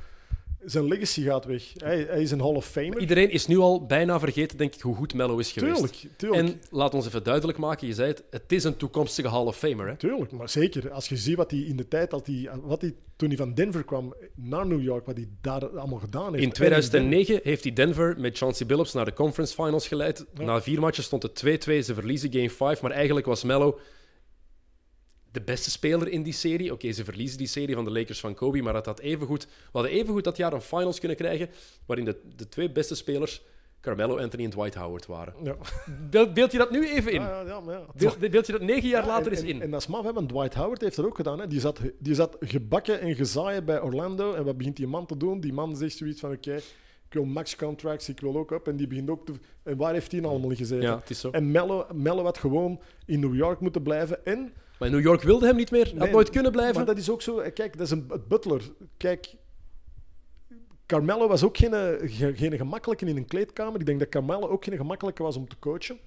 zijn legacy gaat weg. Hij, hij is een Hall of Famer. Iedereen is nu al bijna vergeten, denk ik, hoe goed Mello is geweest. Tuurlijk, tuurlijk. En laat ons even duidelijk maken, je zei het, het is een toekomstige Hall of Famer. Hè? Tuurlijk, maar zeker. Als je ziet wat hij in de tijd, dat hij, wat hij, toen hij van Denver kwam naar New York, wat hij daar allemaal gedaan heeft. In 2009 heeft hij Denver met Chauncey Billups naar de conference finals geleid. Na vier matchen stond het 2-2. Ze verliezen game 5. Maar eigenlijk was Mello de beste speler in die serie. Oké, ze verliezen die serie van de Lakers van Kobe. Maar het had evengoed, we hadden evengoed dat jaar een finals kunnen krijgen. Waarin de, de twee beste spelers Carmelo Anthony en Dwight Howard waren. Ja. Beeld, beeld je dat nu even in? Ja, ja, ja. Beeld, beeld je dat negen jaar Ja, later en, eens en- in? En dat is maf, hè, want Dwight Howard heeft dat ook gedaan. Hè. Die, zat, die zat gebakken en gezaaien bij Orlando. En wat begint die man te doen? Die man zegt zoiets van: Oké, ik wil max contracts, ik wil ook op. En die begint ook te. En waar heeft hij nou allemaal gezeten? ja, het is zo. En Mello, Mello had gewoon in New York moeten blijven. En, Maar New York wilde hem niet meer. Had Nee, nooit kunnen blijven. Maar dat is ook zo. eh, Kijk, dat is een butler. Kijk, Carmelo was ook geen, eh, ge- geen gemakkelijke in een kleedkamer. Ik denk dat Carmelo ook geen gemakkelijke was om te coachen.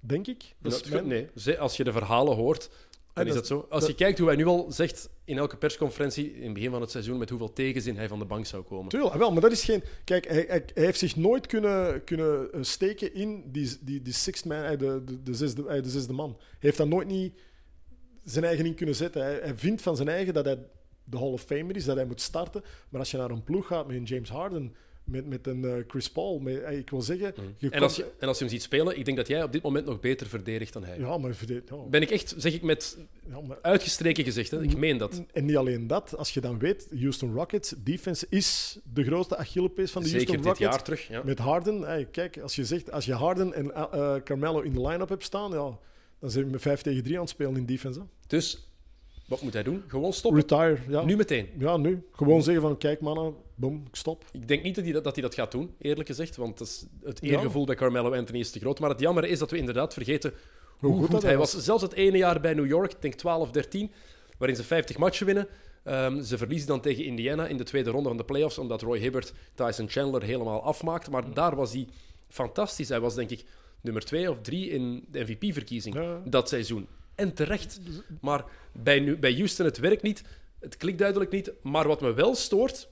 Denk ik. Dat is Dat- mijn- nee, als je de verhalen hoort, dan Ah, is dat- zo. Als je kijkt hoe hij nu al zegt in elke persconferentie in het begin van het seizoen met hoeveel tegenzin hij van de bank zou komen. Tuurlijk, wel, maar dat is geen. Kijk, hij, hij, hij heeft zich nooit kunnen, kunnen eh, steken in die, die, die sixth man, de, de, de, zesde, de zesde man. Hij heeft dat nooit niet zijn eigen in kunnen zetten. Hij, hij vindt van zijn eigen dat hij de Hall of Famer is, dat hij moet starten. Maar als je naar een ploeg gaat met een James Harden, met, met een eh, Chris Paul, met, eh, ik wil zeggen. je En als, je, en als je hem ziet spelen, ik denk dat jij op dit moment nog beter verdedigt dan hij. Ja, maar, verded- ja, Ben ik echt, zeg ik met ja, maar uitgestreken gezegd, hè? ik meen dat. En niet alleen dat, als je dan weet, Houston Rockets defense is de grootste Achillespees van de Zeker Houston dit Rockets. jaar terug. Ja. Met Harden, hey, kijk, als je zegt, als je Harden en eh, Carmelo in de line-up hebt staan, ja, dan zijn we met 5 tegen 3 aan het spelen in defense. Hè. Dus, wat moet hij doen? Gewoon stoppen. Retire, ja. Nu meteen. Ja, nu. Gewoon zeggen van, kijk mannen, boom, ik stop. Ik denk niet dat hij dat, dat hij dat gaat doen, eerlijk gezegd. Want is, het Ja. eergevoel bij Carmelo Anthony is te groot. Maar het jammer is dat we inderdaad vergeten hoe, goed goed, hij was. Zelfs het ene jaar bij New York, ik denk 12, 13, waarin ze 50 matchen winnen. Ehm, ze verliezen dan tegen Indiana in de tweede ronde van de playoffs, omdat Roy Hibbert Tyson Chandler helemaal afmaakt. Maar daar was hij fantastisch. Hij was denk ik nummer twee of drie in de MVP-verkiezing Ja. dat seizoen. En terecht. Maar bij, nu, bij Houston, het werkt niet. Het klikt duidelijk niet. Maar wat me wel stoort,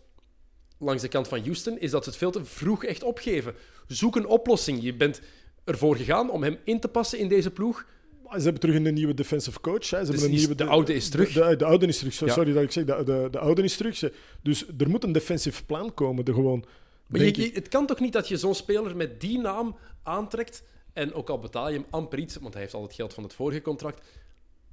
langs de kant van Houston, is dat ze het veel te vroeg echt opgeven. Zoek een oplossing. Je bent ervoor gegaan om hem in te passen in deze ploeg. Ze hebben terug een nieuwe defensive coach. Hè. Ze hebben Dus een is- nieuwe, de oude is terug. De, de, de oude is terug. Ja. Sorry dat ik zeg, de, de, de oude is terug. Dus er moet een defensive plan komen. Er gewoon, Maar denk je, ik. je- het kan toch niet dat je zo'n speler met die naam aantrekt en ook al betaal je hem amper iets, want hij heeft al het geld van het vorige contract.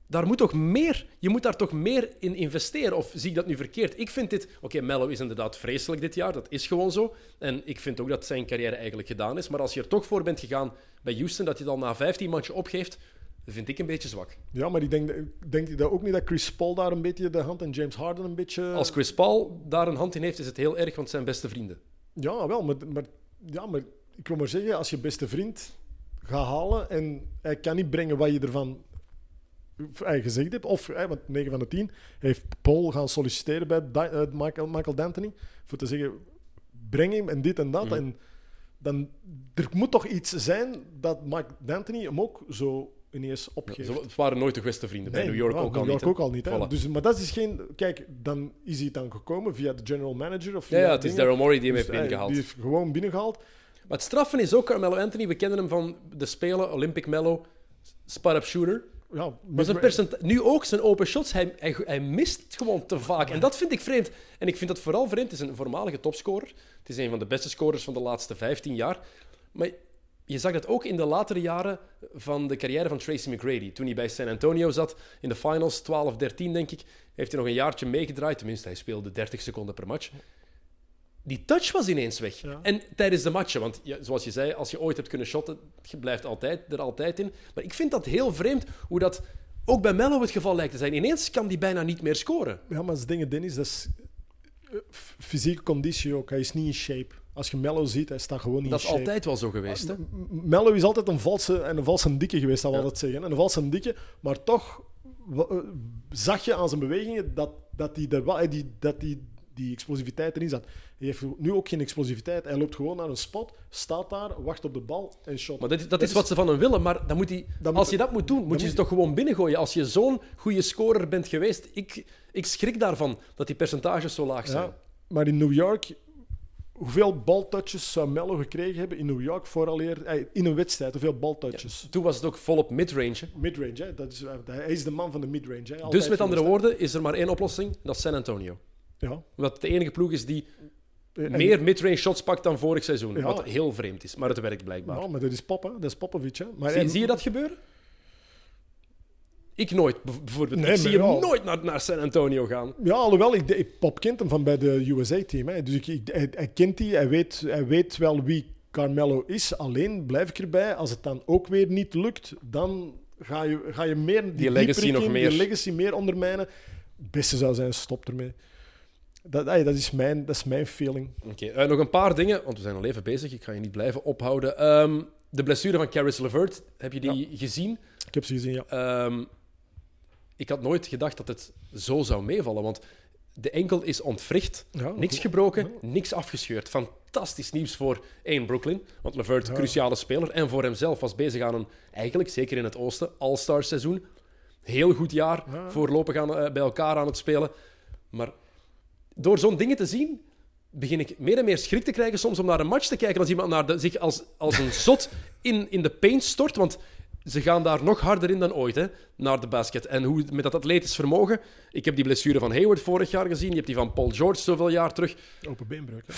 Daar moet toch meer, je moet daar toch meer in investeren. Of zie ik dat nu verkeerd? Ik vind dit... Oké, Mello is inderdaad vreselijk dit jaar. Dat is gewoon zo. En ik vind ook dat zijn carrière eigenlijk gedaan is. Maar als je er toch voor bent gegaan bij Houston, dat je dan na 15 matchen opgeeft, dat vind ik een beetje zwak. Ja, maar ik denk, denk dat ook niet dat Chris Paul daar een beetje de hand en James Harden een beetje... Als Chris Paul daar een hand in heeft, is het heel erg, want het zijn beste vrienden. Ja, wel, maar, maar, ja, maar ik wil maar zeggen, als je beste vriend gaat halen en hij kan niet brengen wat je ervan eh, gezegd hebt, of, eh, want 9 van de 10 heeft Paul gaan solliciteren bij eh, Michael, Michael D'Antoni, voor te zeggen, breng hem en dit en dat. En dan, er moet toch iets zijn dat Mike D'Antoni hem ook zo ineens opgeeft. Het waren nooit de beste vrienden. bij New York ja, ook New al York niet. hè. ook al niet. hè. Voilà. Dus, maar dat is geen... Kijk, dan is hij dan gekomen via de general manager of via Ja, ja, het is. Daryl Morey die hem Dus, heeft eh, binnengehaald. Die heeft gewoon binnengehaald. Maar het straffen is ook Carmelo Anthony. We kennen hem van de spelen Olympic Mello, spot-up shooter. ja, Maar zijn nu ook zijn open shots, hij, hij, hij mist gewoon te vaak. En dat vind ik vreemd. En ik vind dat vooral vreemd. Het is een voormalige topscorer. Het is een van de beste scorers van de laatste 15 jaar. Maar je zag dat ook in de latere jaren van de carrière van Tracy McGrady. Toen hij bij San Antonio zat in de finals, 12-13 denk ik, heeft hij nog een jaartje meegedraaid. Tenminste, hij speelde 30 seconden per match. Die touch was ineens weg. Ja. En tijdens de matchen, want ja, zoals je zei, als je ooit hebt kunnen shotten, je blijft altijd, er altijd in. Maar ik vind dat heel vreemd hoe dat ook bij Mello het geval lijkt te zijn. Ineens kan die bijna niet meer scoren. Ja, maar het ding, Dennis, dat is eh, fysieke conditie ook. Hij is niet in shape. Als je Mello ziet, hij staat gewoon niet Dat in is shape. altijd wel zo geweest. Hè? Mello is altijd een valse en een valse dikke geweest, dat we Ja. altijd zeggen. En een valse dikke, maar toch eh, zag je aan zijn bewegingen dat, dat hij er wel, die, dat die, die explosiviteit erin zat. Hij heeft nu ook geen explosiviteit. Hij loopt gewoon naar een spot, staat daar, wacht op de bal en shot. Maar dat, dat is wat ze van hem willen. Maar dan moet hij, Dan als moet- je dat moet doen, moet je moet ze toch gewoon binnengooien. Als je zo'n goede scorer bent geweest, ik, ik schrik daarvan dat die percentages zo laag zijn. Ja, maar in New York, hoeveel baltouches zou Mello gekregen hebben in New York vooraleer, eh, in een wedstrijd? Hoeveel baltouches? Toen was het ook volop midrange. Midrange, hè? Dat is, eh, hij is de man van de midrange. Hè? Dus met andere woorden is er maar één oplossing, dat is San Antonio. Ja. Omdat het de enige ploeg is die En- meer midrange shots pakt dan vorig seizoen. Ja. Wat heel vreemd is, maar het werkt blijkbaar. Ja, maar dat is hè? Dat is Popovic, hè? Maar Zie, je dat gebeuren? Ik nooit, bijvoorbeeld. Nee, ik zie hem ja. nooit naar, naar San Antonio gaan. Ja, alhoewel, ik, ik, Pop kent hem van bij de USA-team. hè. Dus ik, ik- hij, hij kent die, hij weet, hij weet wel wie Carmelo is. Alleen blijf ik erbij, als het dan ook weer niet lukt, dan ga je, ga je meer die, Die legacy nog in, meer. Die legacy meer ondermijnen. Het beste zou zijn, stop ermee. Dat, ey, dat, is, mijn, dat is mijn feeling. Oké, eh, nog een paar dingen, want we zijn al even bezig. Ik ga je niet blijven ophouden. Ehm, de blessure van Caris LeVert, heb je die gezien? Ik heb ze gezien, ja. Ehm, ik had nooit gedacht dat het zo zou meevallen, want de enkel is ontwricht, Ja, niks gebroken, niks afgescheurd. Fantastisch nieuws voor één Brooklyn, want LeVert, cruciale speler, en voor hemzelf was bezig aan een, eigenlijk zeker in het oosten, all-star seizoen. Heel goed jaar, voorlopig aan, eh, bij elkaar aan het spelen. Maar door zo'n dingen te zien, begin ik meer en meer schrik te krijgen soms om naar een match te kijken als iemand naar de, zich als, als een zot in, in de paint stort. Want ze gaan daar nog harder in dan ooit, hè, naar de basket. En hoe met dat atletisch vermogen... Ik heb die blessure van Hayward vorig jaar gezien. Je hebt die van Paul George zoveel jaar terug. Open beenbreuk. Hè.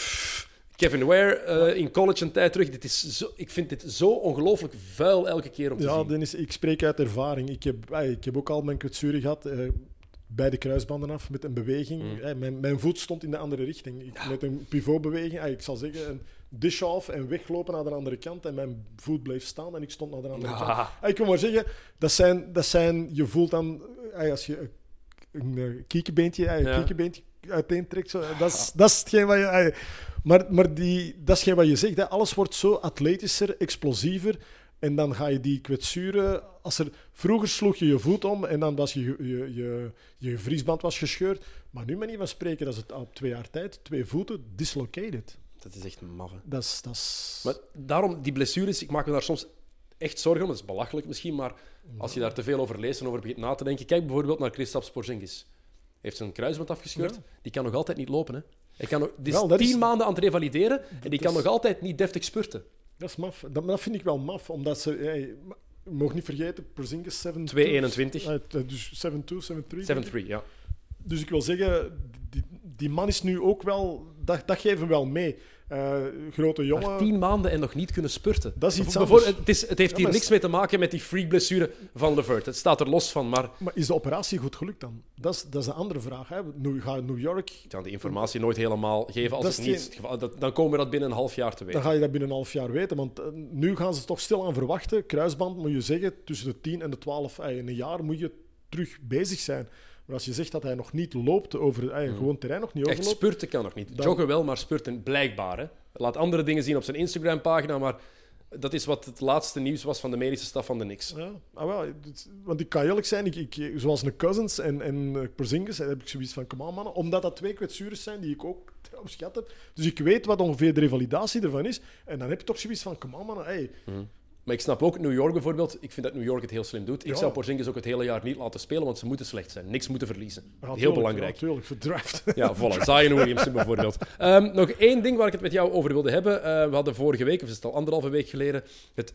Kevin Ware eh, in college een tijd terug. Dit is zo, ik vind dit zo ongelooflijk vuil elke keer om te Ja, zien. Dennis, ik spreek uit ervaring. Ik heb, ey, ik heb ook al mijn kwetsuren gehad. eh, bij de kruisbanden af met een beweging. Mm. Ey, mijn, mijn voet stond in de andere richting. Ik, Met een pivotbeweging. ey, ik zal zeggen, een dish off en weglopen naar de andere kant. En mijn voet bleef staan en ik stond naar de andere Ah. kant. Ey, ik wil maar zeggen, dat zijn, dat zijn, je voelt dan, ey, als je een, een eh, kiekenbeentje, een Ja. kiekenbeentje uiteentrekt, zo, dat, is, dat is hetgeen wat je... maar maar die, dat is hetgeen wat je zegt. Hè. Alles wordt zo atletischer, explosiever. En dan ga je die kwetsuren... Als er, vroeger sloeg je je voet om en dan was je, je, je, je vriesband was gescheurd. Maar nu je van spreken, dat is het op twee jaar tijd. Twee voeten dislocated. Dat is echt maffe. Dat is... Dat is Maar daarom, die blessures, ik maak me daar soms echt zorgen om. Dat is belachelijk misschien, maar als je daar te veel over leest en over begint na te denken... Kijk bijvoorbeeld naar Kristaps Porzingis. Hij heeft zijn kruisband afgescheurd. Ja. Die kan nog altijd niet lopen, hè. Hij kan nog, die is Wel, tien is- maanden aan het revalideren en die kan is- nog altijd niet deftig spurten. 2-21, dat is maf. Dat, vind ik wel maf, omdat ze... Hey, je mag niet vergeten, Porzingis 7 Dus 7-2, 7-3. 7-3, ja. Dus ik wil zeggen, die, die man is nu ook wel... Dat, dat geven we wel mee. Eh, grote jongen... Maar tien maanden en nog niet kunnen spurten. Dat is iets anders. Het, is, het heeft Ja, hier niks mee te maken met die freak-blessure van Levert. Het staat er los van, maar Maar is de operatie goed gelukt dan? Dat is, dat is een andere vraag. Hè. Nu gaat New York... ik kan die informatie nooit helemaal geven als Dat het niet... dat- Dan komen we dat binnen een half jaar te weten. Dan ga je dat binnen een half jaar weten. Want eh, nu gaan ze toch stil aan verwachten. Kruisband moet je zeggen, tussen de 10 en de 12, eh, in een jaar moet je terug bezig zijn. Maar als je zegt dat hij nog niet loopt over eh, gewoon terrein, nog niet Echt overloopt... spurten kan nog niet. Dan- Joggen wel, maar spurten blijkbaar. Hè. Laat andere dingen zien op zijn Instagram-pagina, maar dat is wat het laatste nieuws was van de medische staf van de Knicks. Ja, ah, wel, het- want ik kan eerlijk zijn, ik, ik, zoals een Cousins en, en eh, Porzingis, heb ik zoiets van, come on mannen, omdat dat twee kwetsures zijn die ik ook trouwens gehad heb. Dus ik weet wat ongeveer de revalidatie ervan is. En dan heb je toch zoiets van, on mannen, hey, Maar ik snap ook New York bijvoorbeeld. Ik vind dat New York het heel slim doet. Ik Ja. zou Porzingis ook het hele jaar niet laten spelen, want ze moeten slecht zijn. Niks moeten verliezen. ja, heel tuurlijk, belangrijk. Ja, tuurlijk, verdraft. Ja, voilà. Zion Williamson bijvoorbeeld. Ehm, nog één ding waar ik het met jou over wilde hebben. Eh, we hadden vorige week, of is het al anderhalve week geleden, het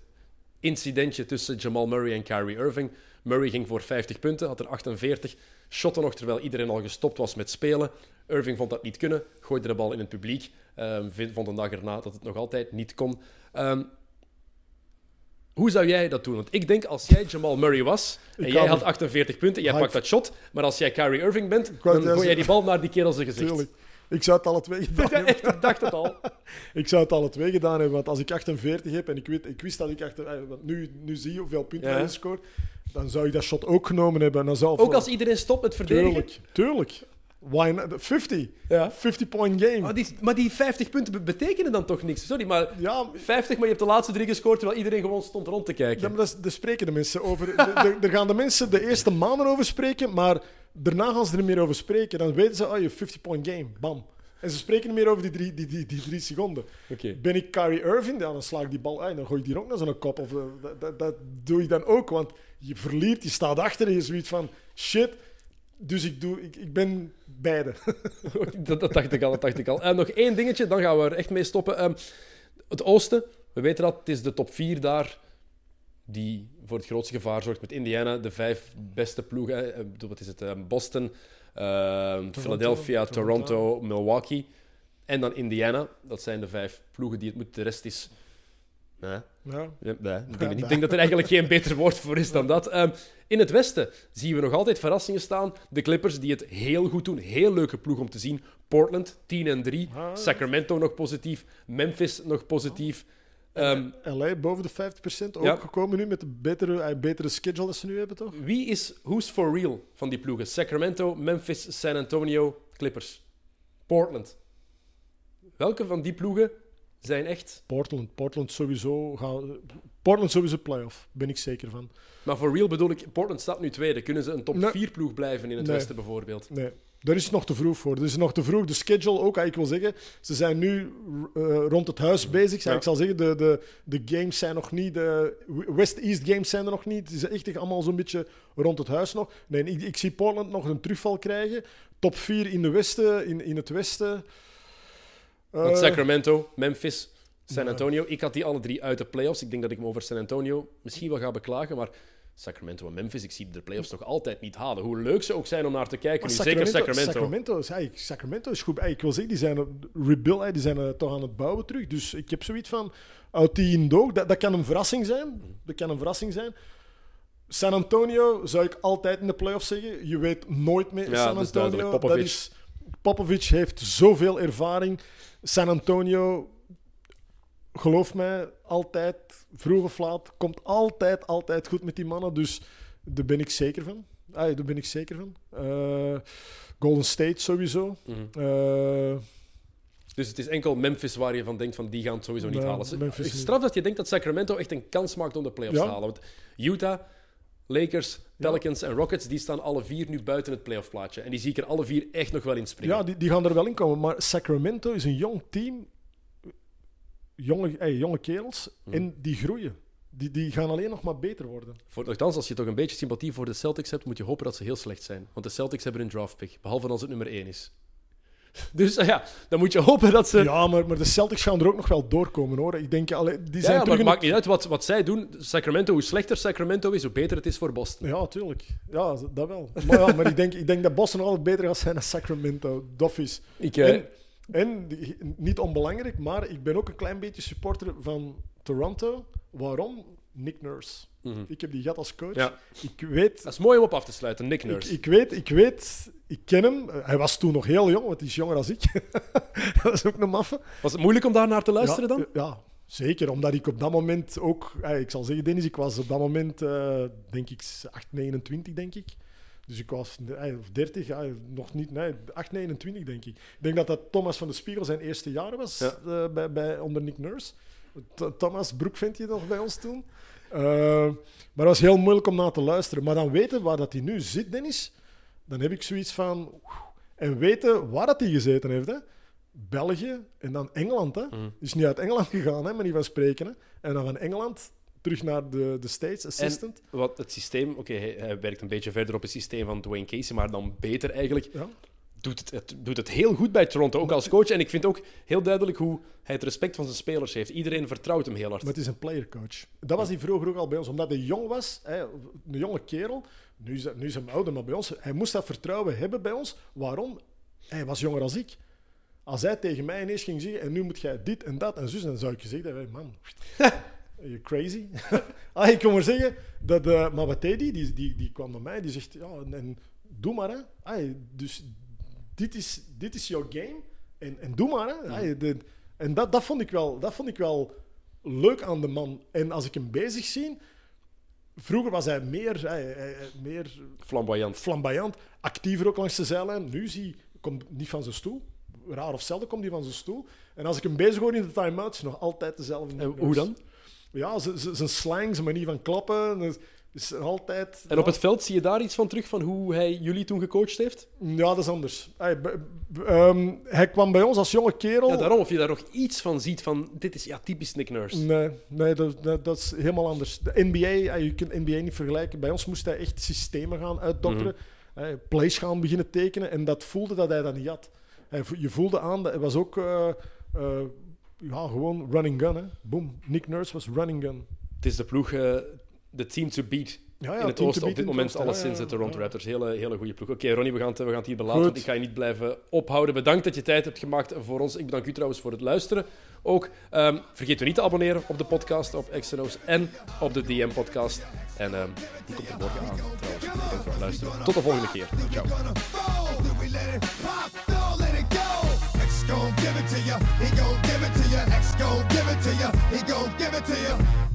incidentje tussen Jamal Murray en Kyrie Irving. Murray ging voor 50 punten, had er 48. Shotte nog terwijl iedereen al gestopt was met spelen. Irving vond dat niet kunnen, gooide de bal in het publiek. Ehm, vond een dag erna dat het nog altijd niet kon. Ehm, hoe zou jij dat doen? Want ik denk als jij Jamal Murray was en Ik jij had had het- 48 punten, jij pakt dat shot, maar als jij Kyrie Irving bent, dan gooi jij die bal naar die kerel zijn gezicht. Tuurlijk. Ik zou het alle twee gedaan Ja, hebben. ik dacht het al. Ik zou het alle twee gedaan hebben, want als ik 48 heb en ik, weet, ik wist dat ik achter, eh, want nu, nu zie je hoeveel punten Ja. hij scoort, dan zou ik dat shot ook genomen hebben. En dan zou Ook als iedereen stopt met verdedigen. Tuurlijk, tuurlijk. Why not? 50. Ja. 50 point game. Maar die, maar die 50 punten be- betekenen dan toch niks? Sorry, maar Ja, 50, maar je hebt de laatste drie gescoord terwijl iedereen gewoon stond rond te kijken. Ja, maar dat is- daar spreken de mensen over. Daar gaan de mensen de eerste maanden over spreken, maar daarna gaan ze er niet meer over spreken. Dan weten ze, oh, je 50-point game, bam. En ze spreken niet meer over die drie, die, die, die drie seconden. Oké. Ben ik Kyrie Irving, ja, dan sla ik die bal uit. Dan gooi ik die ook naar zo'n kop. Of, eh, dat, dat, dat doe ik dan ook, want je verliert, je staat achter en je zoiets van, shit. Dus ik, doe, ik, ik ben beide. dat, dat dacht ik al, dat dacht ik al. En nog één dingetje, dan gaan we er echt mee stoppen. Ehm, het oosten, we weten dat, het is de top 4 daar die voor het grootste gevaar zorgt met Indiana. De vijf beste ploegen, eh, ik bedoel, wat is het? Ehm, Boston, ehm, Philadelphia, Toronto. Toronto, Milwaukee. En dan Indiana. Dat zijn de vijf ploegen die het moeten. De rest is... Nee. Ja. Nee, ik, denk, ik dat er eigenlijk geen beter woord voor is dan dat. Ehm, in het westen zien we nog altijd verrassingen staan. De Clippers die het heel goed doen. Heel leuke ploeg om te zien. Portland 10 en 3. Ah. Sacramento nog positief. Memphis nog positief. Ehm, LA boven de 50% ook Ja. gekomen nu met de betere, eh, betere schedule dat ze nu hebben, toch? wie is who's for real van die ploegen? Sacramento, Memphis, San Antonio, Clippers. Portland. Welke van die ploegen zijn echt... Portland. Portland sowieso. Gaan, Portland sowieso playoff, ben ik zeker van. Maar for real bedoel ik, Portland staat nu tweede. Kunnen ze een top Nee. 4 ploeg blijven in het Nee. westen bijvoorbeeld? Nee, daar is het nog te vroeg voor. Er is nog te vroeg. De schedule ook, ah, ik wil zeggen, ze zijn nu eh, rond het huis bezig. Ja. Ik zal zeggen, de, de, de games zijn nog niet, de West-East games zijn er nog niet. Het is echt allemaal zo'n beetje rond het huis nog. Nee, ik, ik zie Portland nog een terugval krijgen. Top 4 in, de westen, in, in het westen. Want Eh, Sacramento, Memphis, San. Antonio. Ik had die alle drie uit de playoffs. Ik denk dat ik me over San Antonio misschien wel ga beklagen. Maar Sacramento en Memphis, ik zie de playoffs nog altijd niet halen. Hoe leuk ze ook zijn om naar te kijken. Nu, zeker Sacramento. Sacramento is, Sacramento is goed. Ik wil zeggen, die zijn, rebuild, die zijn toch aan het bouwen terug. Dus ik heb zoiets van, uit die indoog, dat, dat kan een verrassing zijn. Dat kan een verrassing zijn. San Antonio zou ik altijd in de playoffs zeggen. Je weet nooit meer Ja, San dat is Antonio. Popovic. Dat is, Popovic heeft zoveel ervaring. San Antonio, geloof mij, altijd, vroeg of laat, komt altijd, altijd goed met die mannen. Dus daar ben ik zeker van. Ah, daar ben ik zeker van. Eh, Golden State sowieso. Mhm. Eh, Dus het is enkel Memphis waar je van denkt van die gaan het sowieso niet Ja, halen. Memphis straf dat je denkt dat Sacramento echt een kans maakt om de playoffs Ja. te halen. Want Utah, Lakers, Pelicans en Rockets, die staan alle vier nu buiten het playoffplaatje. En die zie ik er alle vier echt nog wel in springen. ja, die, die gaan er wel in komen. Maar Sacramento is een jong team. Jonge, jonge kerels. Mhm. En die groeien. Die, die gaan alleen nog maar beter worden. Voor, nogthans, als je toch een beetje sympathie voor de Celtics hebt, moet je hopen dat ze heel slecht zijn. Want de Celtics hebben een draftpick, behalve als het nummer 1 is. Dus eh, ja, dan moet je hopen dat ze... Ja, maar, maar de Celtics gaan er ook nog wel doorkomen hoor. Ik denk, allee, die zijn ja, maar het maakt niet uit wat, wat zij doen. Sacramento, hoe slechter Sacramento is, hoe beter het is voor Boston. Ja, tuurlijk. Ja, dat wel. Maar, ja, maar ik, denk, ik denk dat Boston altijd beter gaat zijn dan Sacramento. Dof is. Ik, eh, En, en die- niet onbelangrijk, maar ik ben ook een klein beetje supporter van Toronto. Waarom? Nick Nurse. Mhm. Ik heb die gehad als coach. Ja. Ik weet, Dat is mooi om op af te sluiten, Nick Nurse. ik weet, ik weet, ik ken hem. Eh, Hij was toen nog heel jong, want hij is jonger dan ik. dat is ook een maffe. Was het moeilijk om daar naar te luisteren ja, dan? eh, Ja, zeker. Omdat ik op dat moment ook... eh, Ik zal zeggen, Dennis, ik was op dat moment, eh, denk ik, 8, 29, denk ik. Dus ik was eh, of 30, ja, nog niet, nee, 8, 29, denk ik. Ik denk dat dat Thomas van de Spiegel zijn eerste jaar was Ja. eh, bij, bij, onder Nick Nurse. Th- Thomas Broek vindt je nog bij ons toen. Eh, maar dat was heel moeilijk om naar te luisteren. Maar dan weten waar dat hij nu zit, Dennis, dan heb ik zoiets van... En weten waar dat hij gezeten heeft, hè. België en dan Engeland. Hè. Mhm. Is niet uit Engeland gegaan, hè, maar niet van spreken. Hè. En dan van Engeland terug naar de, de States, assistant. Wat het systeem, oké, hij, hij werkt een beetje verder op het systeem van Dwayne Casey, maar dan beter eigenlijk. Ja. Doet het, het doet het heel goed bij Toronto, ook als coach. En ik vind ook heel duidelijk hoe hij het respect van zijn spelers heeft. Iedereen vertrouwt hem heel hard. Maar het is een playercoach. Dat was hij vroeger ook al bij ons, omdat hij jong was, hè, een jonge kerel. Nu is, nu is hij ouder, maar bij ons, hij moest dat vertrouwen hebben bij ons. Waarom? Hij was jonger als ik. Als hij tegen mij ineens ging zeggen, en nu moet jij dit en dat en zus, dan zou ik gezegd hebben, man, you crazy? ah, ik kon maar zeggen, dat, eh, maar wat deed? Die, die, die kwam naar mij, die zegt, ja, en, en doe maar, hè. Ah, dus dit is, dit is jouw game, en, en doe maar, hè. De- en dat, dat, vond ik wel, dat vond ik wel leuk aan de man. En als ik hem bezig zie, vroeger was hij meer, hij, hij- hij- meer Flamboyant. flamboyant, actiever ook langs de zijlijn. Nu zie komt niet van zijn stoel. Raar of zelden komt hij van zijn stoel. En als ik hem bezig hoor in de time-out, is hij nog altijd dezelfde. En hoe dan? Ja, zijn slang, zijn manier van klappen, altijd... En op het veld zie je daar iets van terug, van hoe hij jullie toen gecoacht heeft? Ja, dat is anders. Hij, ehm, hij kwam bij ons als jonge kerel. Ja, daarom, of je daar nog iets van ziet van, dit is ja, typisch Nick Nurse. Nee, nee dat, dat, dat is helemaal anders. De NBA, je kunt NBA niet vergelijken. Bij ons moest hij echt systemen gaan uitdokteren. Eh, plays gaan beginnen tekenen. En dat voelde dat hij dat niet had. Je voelde aan, dat hij was ook eh, eh, ja, gewoon running gun. Hè. Boom. Nick Nurse was running gun. Het is de ploeg, de team to beat. Ja, ja, in het oosten op dit in het moment oosten. alleszins Ja, ja, de Toronto ja. Raptors. Hele, hele goede ploeg. Oké, Ronnie, we gaan, het, we gaan het hier belaten, want ik ga je niet blijven ophouden. Bedankt dat je tijd hebt gemaakt voor ons. Ik bedank u trouwens voor het luisteren. Ook ehm, vergeet u niet te abonneren op de podcast, op XNO's en op de DM-podcast. En ehm, die komt er morgen aan, trouwens. Bedankt voor het luisteren. Tot de volgende keer. Ciao. gonna fall. Do we let it pop? No, let it go. X gon' give it to ya. He gon' give it to ya. X gon' give it to ya. He gon' give it to ya.